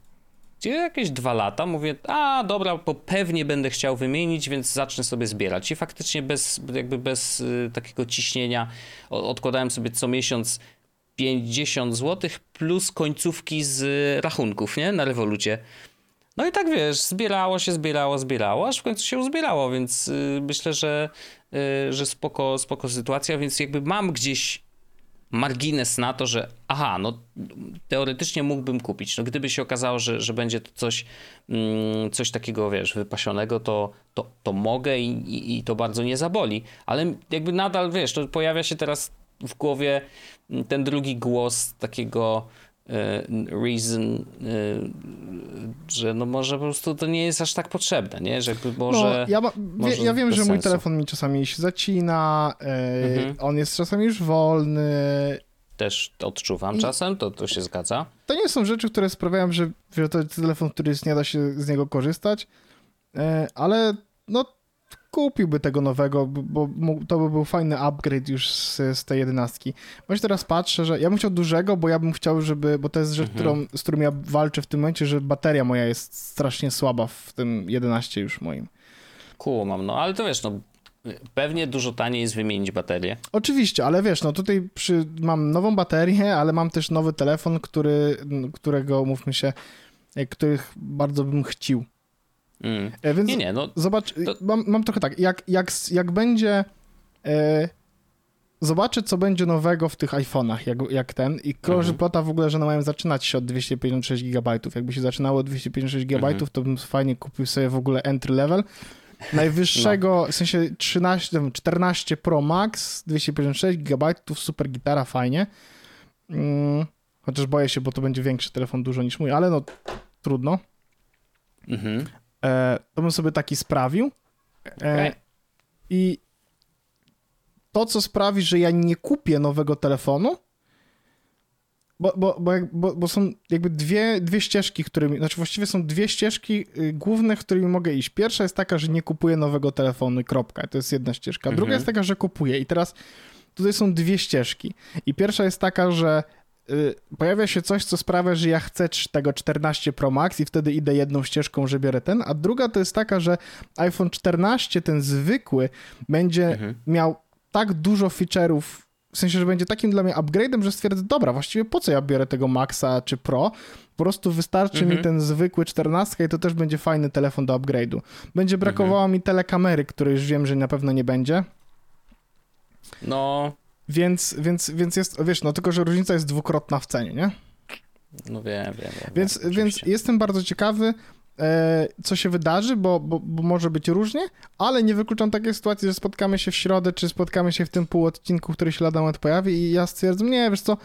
Speaker 2: jakieś dwa lata, mówię, a dobra, bo pewnie będę chciał wymienić, więc zacznę sobie zbierać. I faktycznie bez, jakby bez y, takiego ciśnienia odkładałem sobie co miesiąc 50 zł plus końcówki z rachunków, nie? Na rewolucie. No i tak wiesz, zbierało się, zbierało, zbierało, aż w końcu się uzbierało, więc y, myślę, że, y, że spoko, spoko sytuacja, więc jakby mam gdzieś margines na to, że aha, no teoretycznie mógłbym kupić. No gdyby się okazało, że, że będzie to coś, mm, coś takiego, wiesz, wypasionego, to, to, to mogę i, i, i to bardzo nie zaboli. Ale jakby nadal, wiesz, to pojawia się teraz w głowie ten drugi głos takiego reason, e, że no może po prostu to nie jest aż tak potrzebne, nie? Że może,
Speaker 1: no, ja, ma, może ja wiem, że sensu. mój telefon mi czasami się zacina, e, mhm. on jest czasami już wolny.
Speaker 2: Też odczuwam I czasem, to, to się zgadza.
Speaker 1: To nie są rzeczy, które sprawiają, że, że to jest telefon, który nie da się z niego korzystać, ale no kupiłby tego nowego, bo to by był fajny upgrade już z, z tej jedenastki. Właśnie teraz patrzę, że ja bym chciał dużego, bo ja bym chciał, żeby, bo to jest rzecz, mhm. którą, z którą ja walczę w tym momencie, że bateria moja jest strasznie słaba w tym 11 już moim.
Speaker 2: mam, no ale to wiesz, no Pewnie dużo taniej jest wymienić baterię.
Speaker 1: Oczywiście, ale wiesz, no tutaj przy, mam nową baterię, ale mam też nowy telefon, który, którego, mówmy się, których bardzo bym chciał.
Speaker 2: Mm. E, więc nie, nie, no.
Speaker 1: Zobacz, to... mam, mam trochę tak, jak, jak, jak będzie. E, zobaczę, co będzie nowego w tych iPhone'ach, jak, jak ten. I krąży mhm. plota w ogóle, że one mają zaczynać się od 256 GB. Jakby się zaczynało od 256 GB, mhm. to bym fajnie kupił sobie w ogóle entry level. Najwyższego, no. w sensie 13, 14 Pro Max, 256 GB, super gitara, fajnie. Hmm, chociaż boję się, bo to będzie większy telefon dużo niż mój, ale no trudno. Mhm. E, to bym sobie taki sprawił. E, okay. I to, co sprawi, że ja nie kupię nowego telefonu, bo, bo, bo, bo, bo są jakby dwie, dwie ścieżki, którymi, znaczy właściwie są dwie ścieżki y, główne, którymi mogę iść. Pierwsza jest taka, że nie kupuję nowego telefonu kropka, to jest jedna ścieżka. Druga mhm. jest taka, że kupuję i teraz tutaj są dwie ścieżki. I pierwsza jest taka, że Y, pojawia się coś, co sprawia, że ja chcę tego 14 Pro Max i wtedy idę jedną ścieżką, że biorę ten, a druga to jest taka, że iPhone 14, ten zwykły, będzie mhm. miał tak dużo feature'ów, w sensie, że będzie takim dla mnie upgrade'em, że stwierdzę, dobra, właściwie po co ja biorę tego Maxa czy Pro? Po prostu wystarczy mhm. mi ten zwykły 14 i to też będzie fajny telefon do upgrade'u. Będzie brakowało mhm. mi telekamery, której już wiem, że na pewno nie będzie.
Speaker 2: No,
Speaker 1: więc, więc, więc jest, wiesz, no tylko, że różnica jest dwukrotna w cenie, nie?
Speaker 2: No wiem, wiem. wiem
Speaker 1: więc, więc jestem bardzo ciekawy, E, co się wydarzy, bo, bo, bo, może być różnie, ale nie wykluczam takiej sytuacji, że spotkamy się w środę, czy spotkamy się w tym półodcinku, który się lada moment pojawi i ja stwierdzam, nie, wiesz co,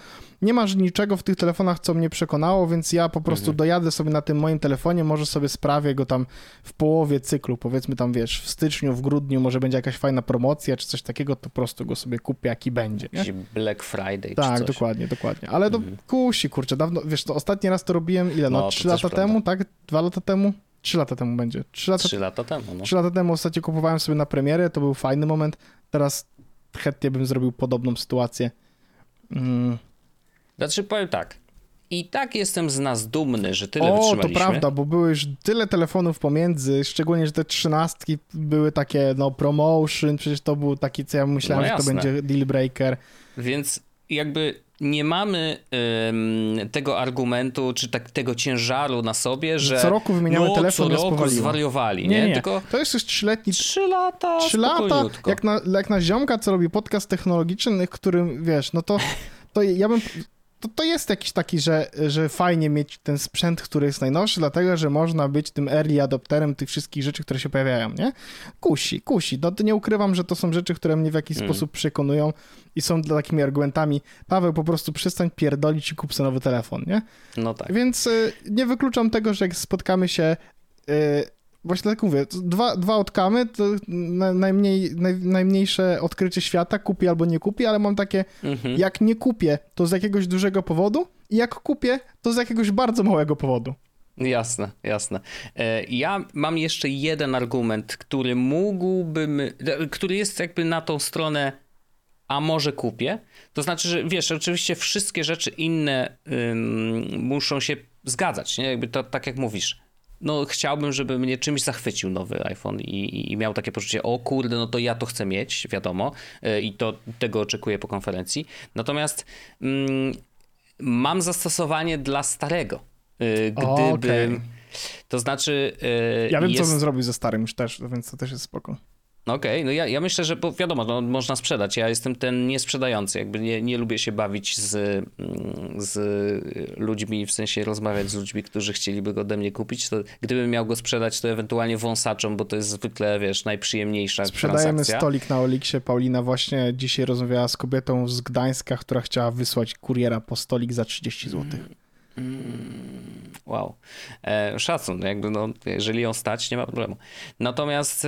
Speaker 1: nie masz niczego w tych telefonach, co mnie przekonało, więc ja po prostu mhm. dojadę sobie na tym moim telefonie, może sobie sprawię go tam w połowie cyklu, powiedzmy tam, wiesz, w styczniu, w grudniu, może będzie jakaś fajna promocja, czy coś takiego, to po prostu go sobie kupię, jaki będzie.
Speaker 2: Jakiś Black Friday
Speaker 1: Tak, dokładnie, dokładnie. Ale mhm. to kusi, kurczę, dawno, wiesz, to ostatni raz to robiłem, ile, no, no trzy lata temu, tak? Dwa lata temu? temu? Trzy lata temu będzie.
Speaker 2: Trzy lata, Trzy lata temu, no.
Speaker 1: Trzy lata temu ostatnio kupowałem sobie na premierę, to był fajny moment. Teraz chętnie bym zrobił podobną sytuację.
Speaker 2: Mm. Znaczy powiem tak. i tak jestem z nas dumny, że tyle o, wytrzymaliśmy.
Speaker 1: to prawda, bo były już tyle telefonów pomiędzy, szczególnie, że te trzynastki były takie, no, promotion, przecież to był taki, co ja myślałem, no że to będzie deal breaker.
Speaker 2: Więc jakby nie mamy ym, tego argumentu, czy tak, tego ciężaru na sobie, że
Speaker 1: co roku wymieniamy no, telefon,
Speaker 2: co roku zwariowali, nie?
Speaker 1: nie? nie. Tylko to jest już trzyletni...
Speaker 2: Trzy lata,
Speaker 1: Trzy lata, jak na, jak na ziomka, co robi podcast technologiczny, którym, wiesz, no to, to ja bym to, to jest jakiś taki, że, że fajnie mieć ten sprzęt, który jest najnowszy, dlatego, że można być tym early adopterem tych wszystkich rzeczy, które się pojawiają, nie? Kusi, kusi. No to nie ukrywam, że to są rzeczy, które mnie w jakiś mm. sposób przekonują i są dla takimi argumentami, Paweł, po prostu przestań pierdolić i kup sobie nowy telefon, nie?
Speaker 2: No tak.
Speaker 1: Więc y, nie wykluczam tego, że jak spotkamy się y, właśnie tak mówię, dwa, dwa odkamy, to najmniej, naj, najmniejsze odkrycie świata, kupi albo nie kupi, ale mam takie, mhm. jak nie kupię, to z jakiegoś dużego powodu i jak kupię, to z jakiegoś bardzo małego powodu.
Speaker 2: Jasne, jasne. E, ja mam jeszcze jeden argument, który mógłbym, e, który jest jakby na tą stronę, a może kupię. To znaczy, że wiesz, oczywiście wszystkie rzeczy inne ym, muszą się zgadzać, nie? Jakby to tak jak mówisz no chciałbym, żeby mnie czymś zachwycił nowy iPhone i, i, miał takie poczucie, o kurde, no to ja to chcę mieć, wiadomo, e, i to tego oczekuję po konferencji. Natomiast mm, mam zastosowanie dla starego. E, gdyby... Okay. To znaczy.
Speaker 1: Yy, ja wiem, jest... co bym zrobił ze starym już też, więc to też jest spoko.
Speaker 2: Okej, okay, no ja, ja myślę, że bo wiadomo, no, można sprzedać. Ja jestem ten niesprzedający, jakby nie, nie lubię się bawić z, mm, z ludźmi, w sensie rozmawiać z ludźmi, którzy chcieliby go ode mnie kupić. To gdybym miał go sprzedać, to ewentualnie wąsaczom, bo to jest zwykle, wiesz, najprzyjemniejsza
Speaker 1: Sprzedajemy
Speaker 2: transakcja.
Speaker 1: stolik na Oliksie. Paulina właśnie dzisiaj rozmawiała z kobietą z Gdańska, która chciała wysłać kuriera po stolik za 30 zł.
Speaker 2: Mm, wow. E, szacun, jakby no, jeżeli ją stać, nie ma problemu. Natomiast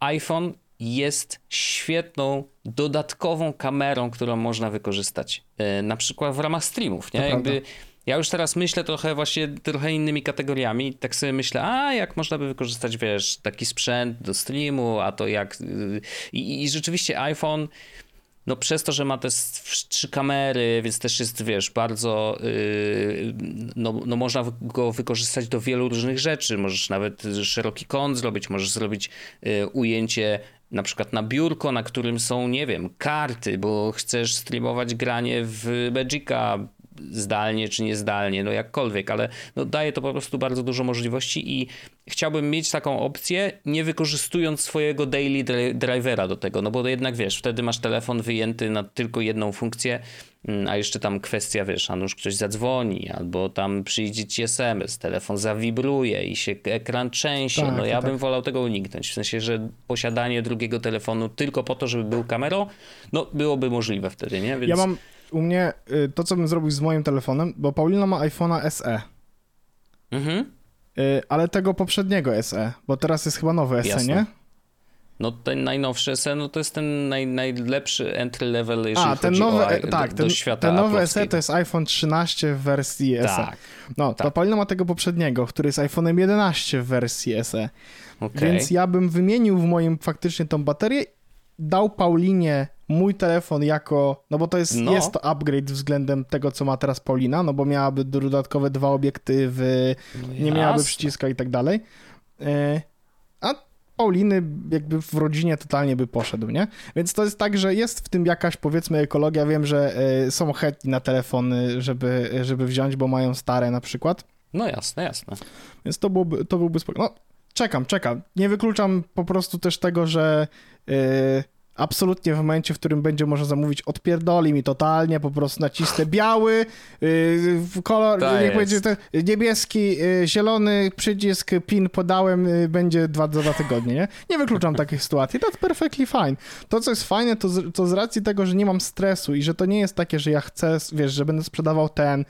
Speaker 2: iPhone jest świetną, dodatkową kamerą, którą można wykorzystać. E, na przykład w ramach streamów, nie? jakby ja już teraz myślę trochę właśnie trochę innymi kategoriami. Tak sobie myślę, a jak można by wykorzystać, wiesz, taki sprzęt do streamu, a to jak. Y, I, i rzeczywiście iPhone no przez to, że ma te trzy kamery, więc też jest, wiesz, bardzo, yy, no, no można go wykorzystać do wielu różnych rzeczy. Możesz nawet szeroki kąt zrobić, możesz zrobić yy, ujęcie na przykład na biurko, na którym są, nie wiem, karty, bo chcesz streamować granie w Magica zdalnie czy niezdalnie, no jakkolwiek, ale no daje to po prostu bardzo dużo możliwości i chciałbym mieć taką opcję, nie wykorzystując swojego daily drivera do tego, no bo jednak wiesz, wtedy masz telefon wyjęty na tylko jedną funkcję, mm, a jeszcze tam kwestia, wiesz, a nuż ktoś zadzwoni, albo tam przyjdzie ci SMS, telefon zawibruje i się ekran trzęsie. Tak, no ja tak. bym wolał tego uniknąć. W sensie, że posiadanie drugiego telefonu tylko po to, żeby był kamerą, no byłoby możliwe wtedy, nie?
Speaker 1: Więc... Ja mam u mnie y, to, co bym zrobił z moim telefonem, bo Paulina ma iPhone'a SE. Mhm. Y, ale tego poprzedniego SE, bo teraz jest chyba nowy SE, Jasne. nie?
Speaker 2: No ten najnowszy SE, no to jest ten naj, najlepszy entry level, jeżeli A, ten nowy,
Speaker 1: o, e, tak, do, ten, świata ten nowy SE to jest iPhone 13 w wersji SE. Tak, no, tak. to Paulina ma tego poprzedniego, który jest iPhone'em 11 w wersji SE. Okay. Więc ja bym wymienił w moim faktycznie tą baterię, dał Paulinie mój telefon jako, no bo to jest, no. jest to upgrade względem tego, co ma teraz Paulina, no bo miałaby dodatkowe dwa obiektywy, no nie miałaby przyciska i tak dalej. E, a Pauliny jakby w rodzinie totalnie by poszedł, nie? Więc to jest tak, że jest w tym jakaś powiedzmy ekologia. Wiem, że e, są chętni na telefony, żeby, żeby wziąć, bo mają stare na przykład.
Speaker 2: No jasne, jasne.
Speaker 1: Więc to byłoby, to byłby spoko. No, czekam, czekam. Nie wykluczam po prostu też tego, że yy, absolutnie w momencie, w którym będzie można zamówić, odpierdoli mi totalnie, po prostu nacisnę biały, yy, kolor, tak niech będzie ten niebieski, yy, zielony przycisk, pin podałem, yy, będzie dwa, dwa tygodnie, nie? Nie wykluczam takich sytuacji, that's perfectly fine. To, co jest fajne, to z, to z racji tego, że nie mam stresu i że to nie jest takie, że ja chcę, wiesz, że będę sprzedawał ten,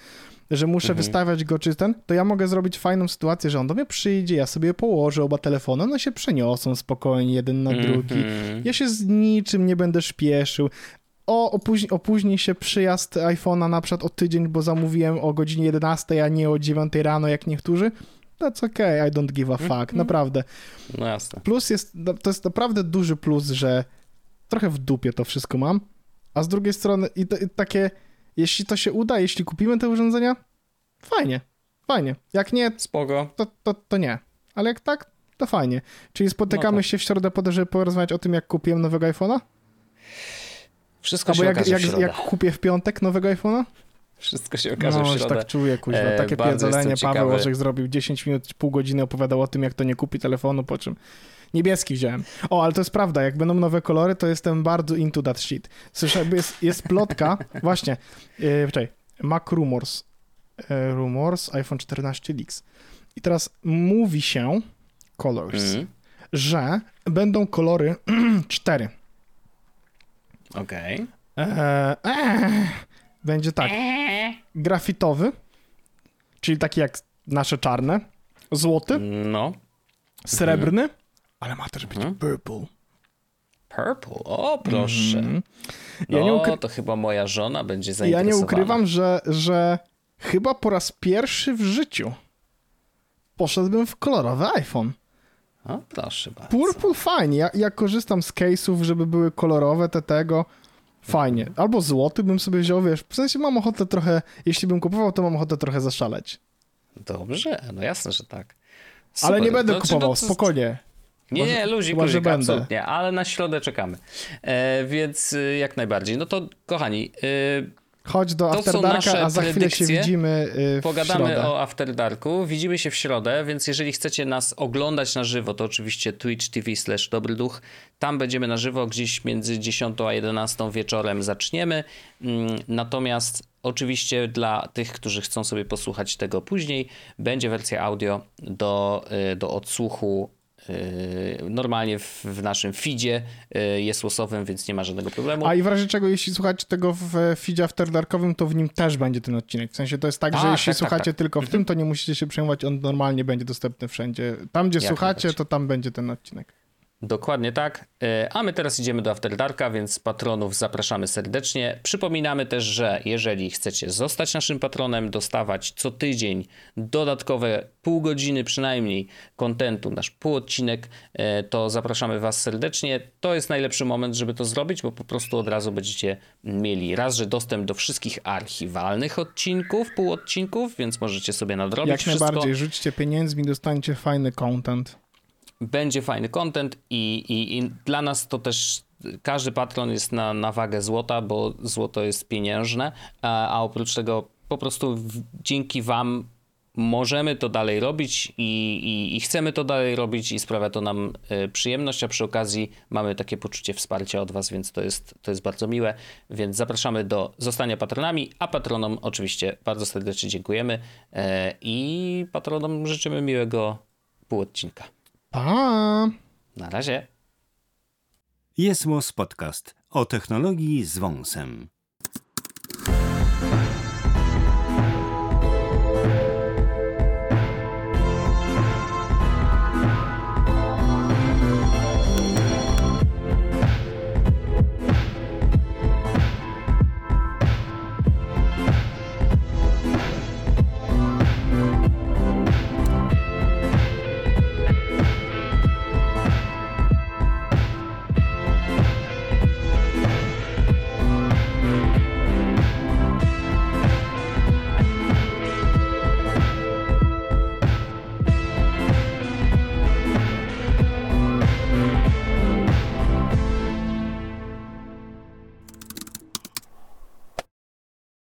Speaker 1: że muszę mhm. wystawiać go czy ten, to ja mogę zrobić fajną sytuację, że on do mnie przyjdzie, ja sobie położę oba telefony, one się przeniosą spokojnie jeden na drugi. Mhm. Ja się z niczym nie będę śpieszył. O, opóźni, opóźni się przyjazd iPhone'a na przykład o tydzień, bo zamówiłem o godzinie 11, a nie o 9 rano jak niektórzy. That's okay, I don't give a fuck, mhm. naprawdę.
Speaker 2: No jasne.
Speaker 1: Plus jest, to jest naprawdę duży plus, że trochę w dupie to wszystko mam, a z drugiej strony i, to, i takie Jeśli to się uda, jeśli kupimy te urządzenia, fajnie, fajnie. Jak nie,
Speaker 2: Spoko.
Speaker 1: To, to, to nie. Ale jak tak, to fajnie. Czyli spotykamy no tak. się w środę po to, żeby porozmawiać o tym, jak kupiłem nowego iPhone'a?
Speaker 2: Wszystko Albo się
Speaker 1: jak, jak, jak kupię w piątek nowego iPhone'a?
Speaker 2: Wszystko się okaże no, w środę.
Speaker 1: tak czuję, kuźwa. E, Takie pierdolenie Paweł Orzech zrobił 10 minut, pół godziny opowiadał o tym, jak to nie kupi telefonu, po czym niebieski wziąłem. O, ale to jest prawda, jak będą nowe kolory, to jestem bardzo into that shit. Słyszę, jest, jest plotka, właśnie, yy, czekaj, Mac Rumors, yy, Rumors, iPhone 14 Leaks. I teraz mówi się, colors, mm. że będą kolory cztery.
Speaker 2: Okej.
Speaker 1: Okay. E, e, będzie tak. Grafitowy, czyli taki jak nasze czarne. Złoty.
Speaker 2: No.
Speaker 1: Srebrny. Ale ma też być mhm. purple.
Speaker 2: Purple? O, proszę. Mm. Ja no, ukry... to chyba moja żona będzie zainteresowana.
Speaker 1: Ja nie ukrywam, że, że chyba po raz pierwszy w życiu poszedłbym w kolorowy iPhone.
Speaker 2: O, proszę bardzo.
Speaker 1: Purple fajnie. Ja, ja korzystam z case'ów, żeby były kolorowe te tego. Fajnie. Albo złoty bym sobie wziął, wiesz, w sensie mam ochotę trochę, jeśli bym kupował, to mam ochotę trochę zaszaleć.
Speaker 2: Dobrze, no jasne, że tak.
Speaker 1: Super. Ale nie będę znaczy, kupował, no, to... spokojnie.
Speaker 2: Nie, nie, luzik, luzik, będę. absolutnie, ale na środę czekamy. E, więc y, jak najbardziej. No to kochani, y,
Speaker 1: Chodź do Afterdarka, a za chwilę się widzimy y, w
Speaker 2: Pogadamy
Speaker 1: środę.
Speaker 2: o Afterdarku. Widzimy się w środę, więc jeżeli chcecie nas oglądać na żywo, to oczywiście Twitch TV slash Dobry Duch. Tam będziemy na żywo, gdzieś między 10 a 11 wieczorem zaczniemy. Mm, natomiast oczywiście dla tych, którzy chcą sobie posłuchać tego później, będzie wersja audio do, y, do odsłuchu normalnie w, w, naszym feedzie yy, jest losowym, więc nie ma żadnego problemu.
Speaker 1: A i w razie czego, jeśli słuchacie tego w feedzie afterdarkowym, to w nim też będzie ten odcinek. W sensie to jest tak, że jeśli tak, tak słuchacie tak, tak. tylko w tym, to nie musicie się przejmować, on normalnie będzie dostępny wszędzie. Tam, gdzie Jak słuchacie, to tam będzie ten odcinek.
Speaker 2: Dokładnie tak. E, a my teraz idziemy do After Darka, więc patronów zapraszamy serdecznie. Przypominamy też, że jeżeli chcecie zostać naszym patronem, dostawać co tydzień dodatkowe pół godziny przynajmniej kontentu, nasz półodcinek, e, to zapraszamy Was serdecznie. To jest najlepszy moment, żeby to zrobić, bo po prostu od razu będziecie mieli raz, że dostęp do wszystkich archiwalnych odcinków, półodcinków, więc możecie sobie nadrobić
Speaker 1: Jak
Speaker 2: wszystko.
Speaker 1: najbardziej, rzućcie pieniędzmi, dostaniecie fajny content
Speaker 2: będzie fajny content i, i, i, dla nas to też każdy patron jest na, na wagę złota, bo złoto jest pieniężne, a, a oprócz tego po prostu w, dzięki wam możemy to dalej robić i, i, i, chcemy to dalej robić i sprawia to nam y, przyjemność, a przy okazji mamy takie poczucie wsparcia od was, więc to jest, to jest bardzo miłe, więc zapraszamy do zostania patronami, a patronom oczywiście bardzo serdecznie dziękujemy y, i patronom życzymy miłego półodcinka.
Speaker 1: Pa!
Speaker 2: Na razie.
Speaker 3: Jest Podcast o technologii z wąsem.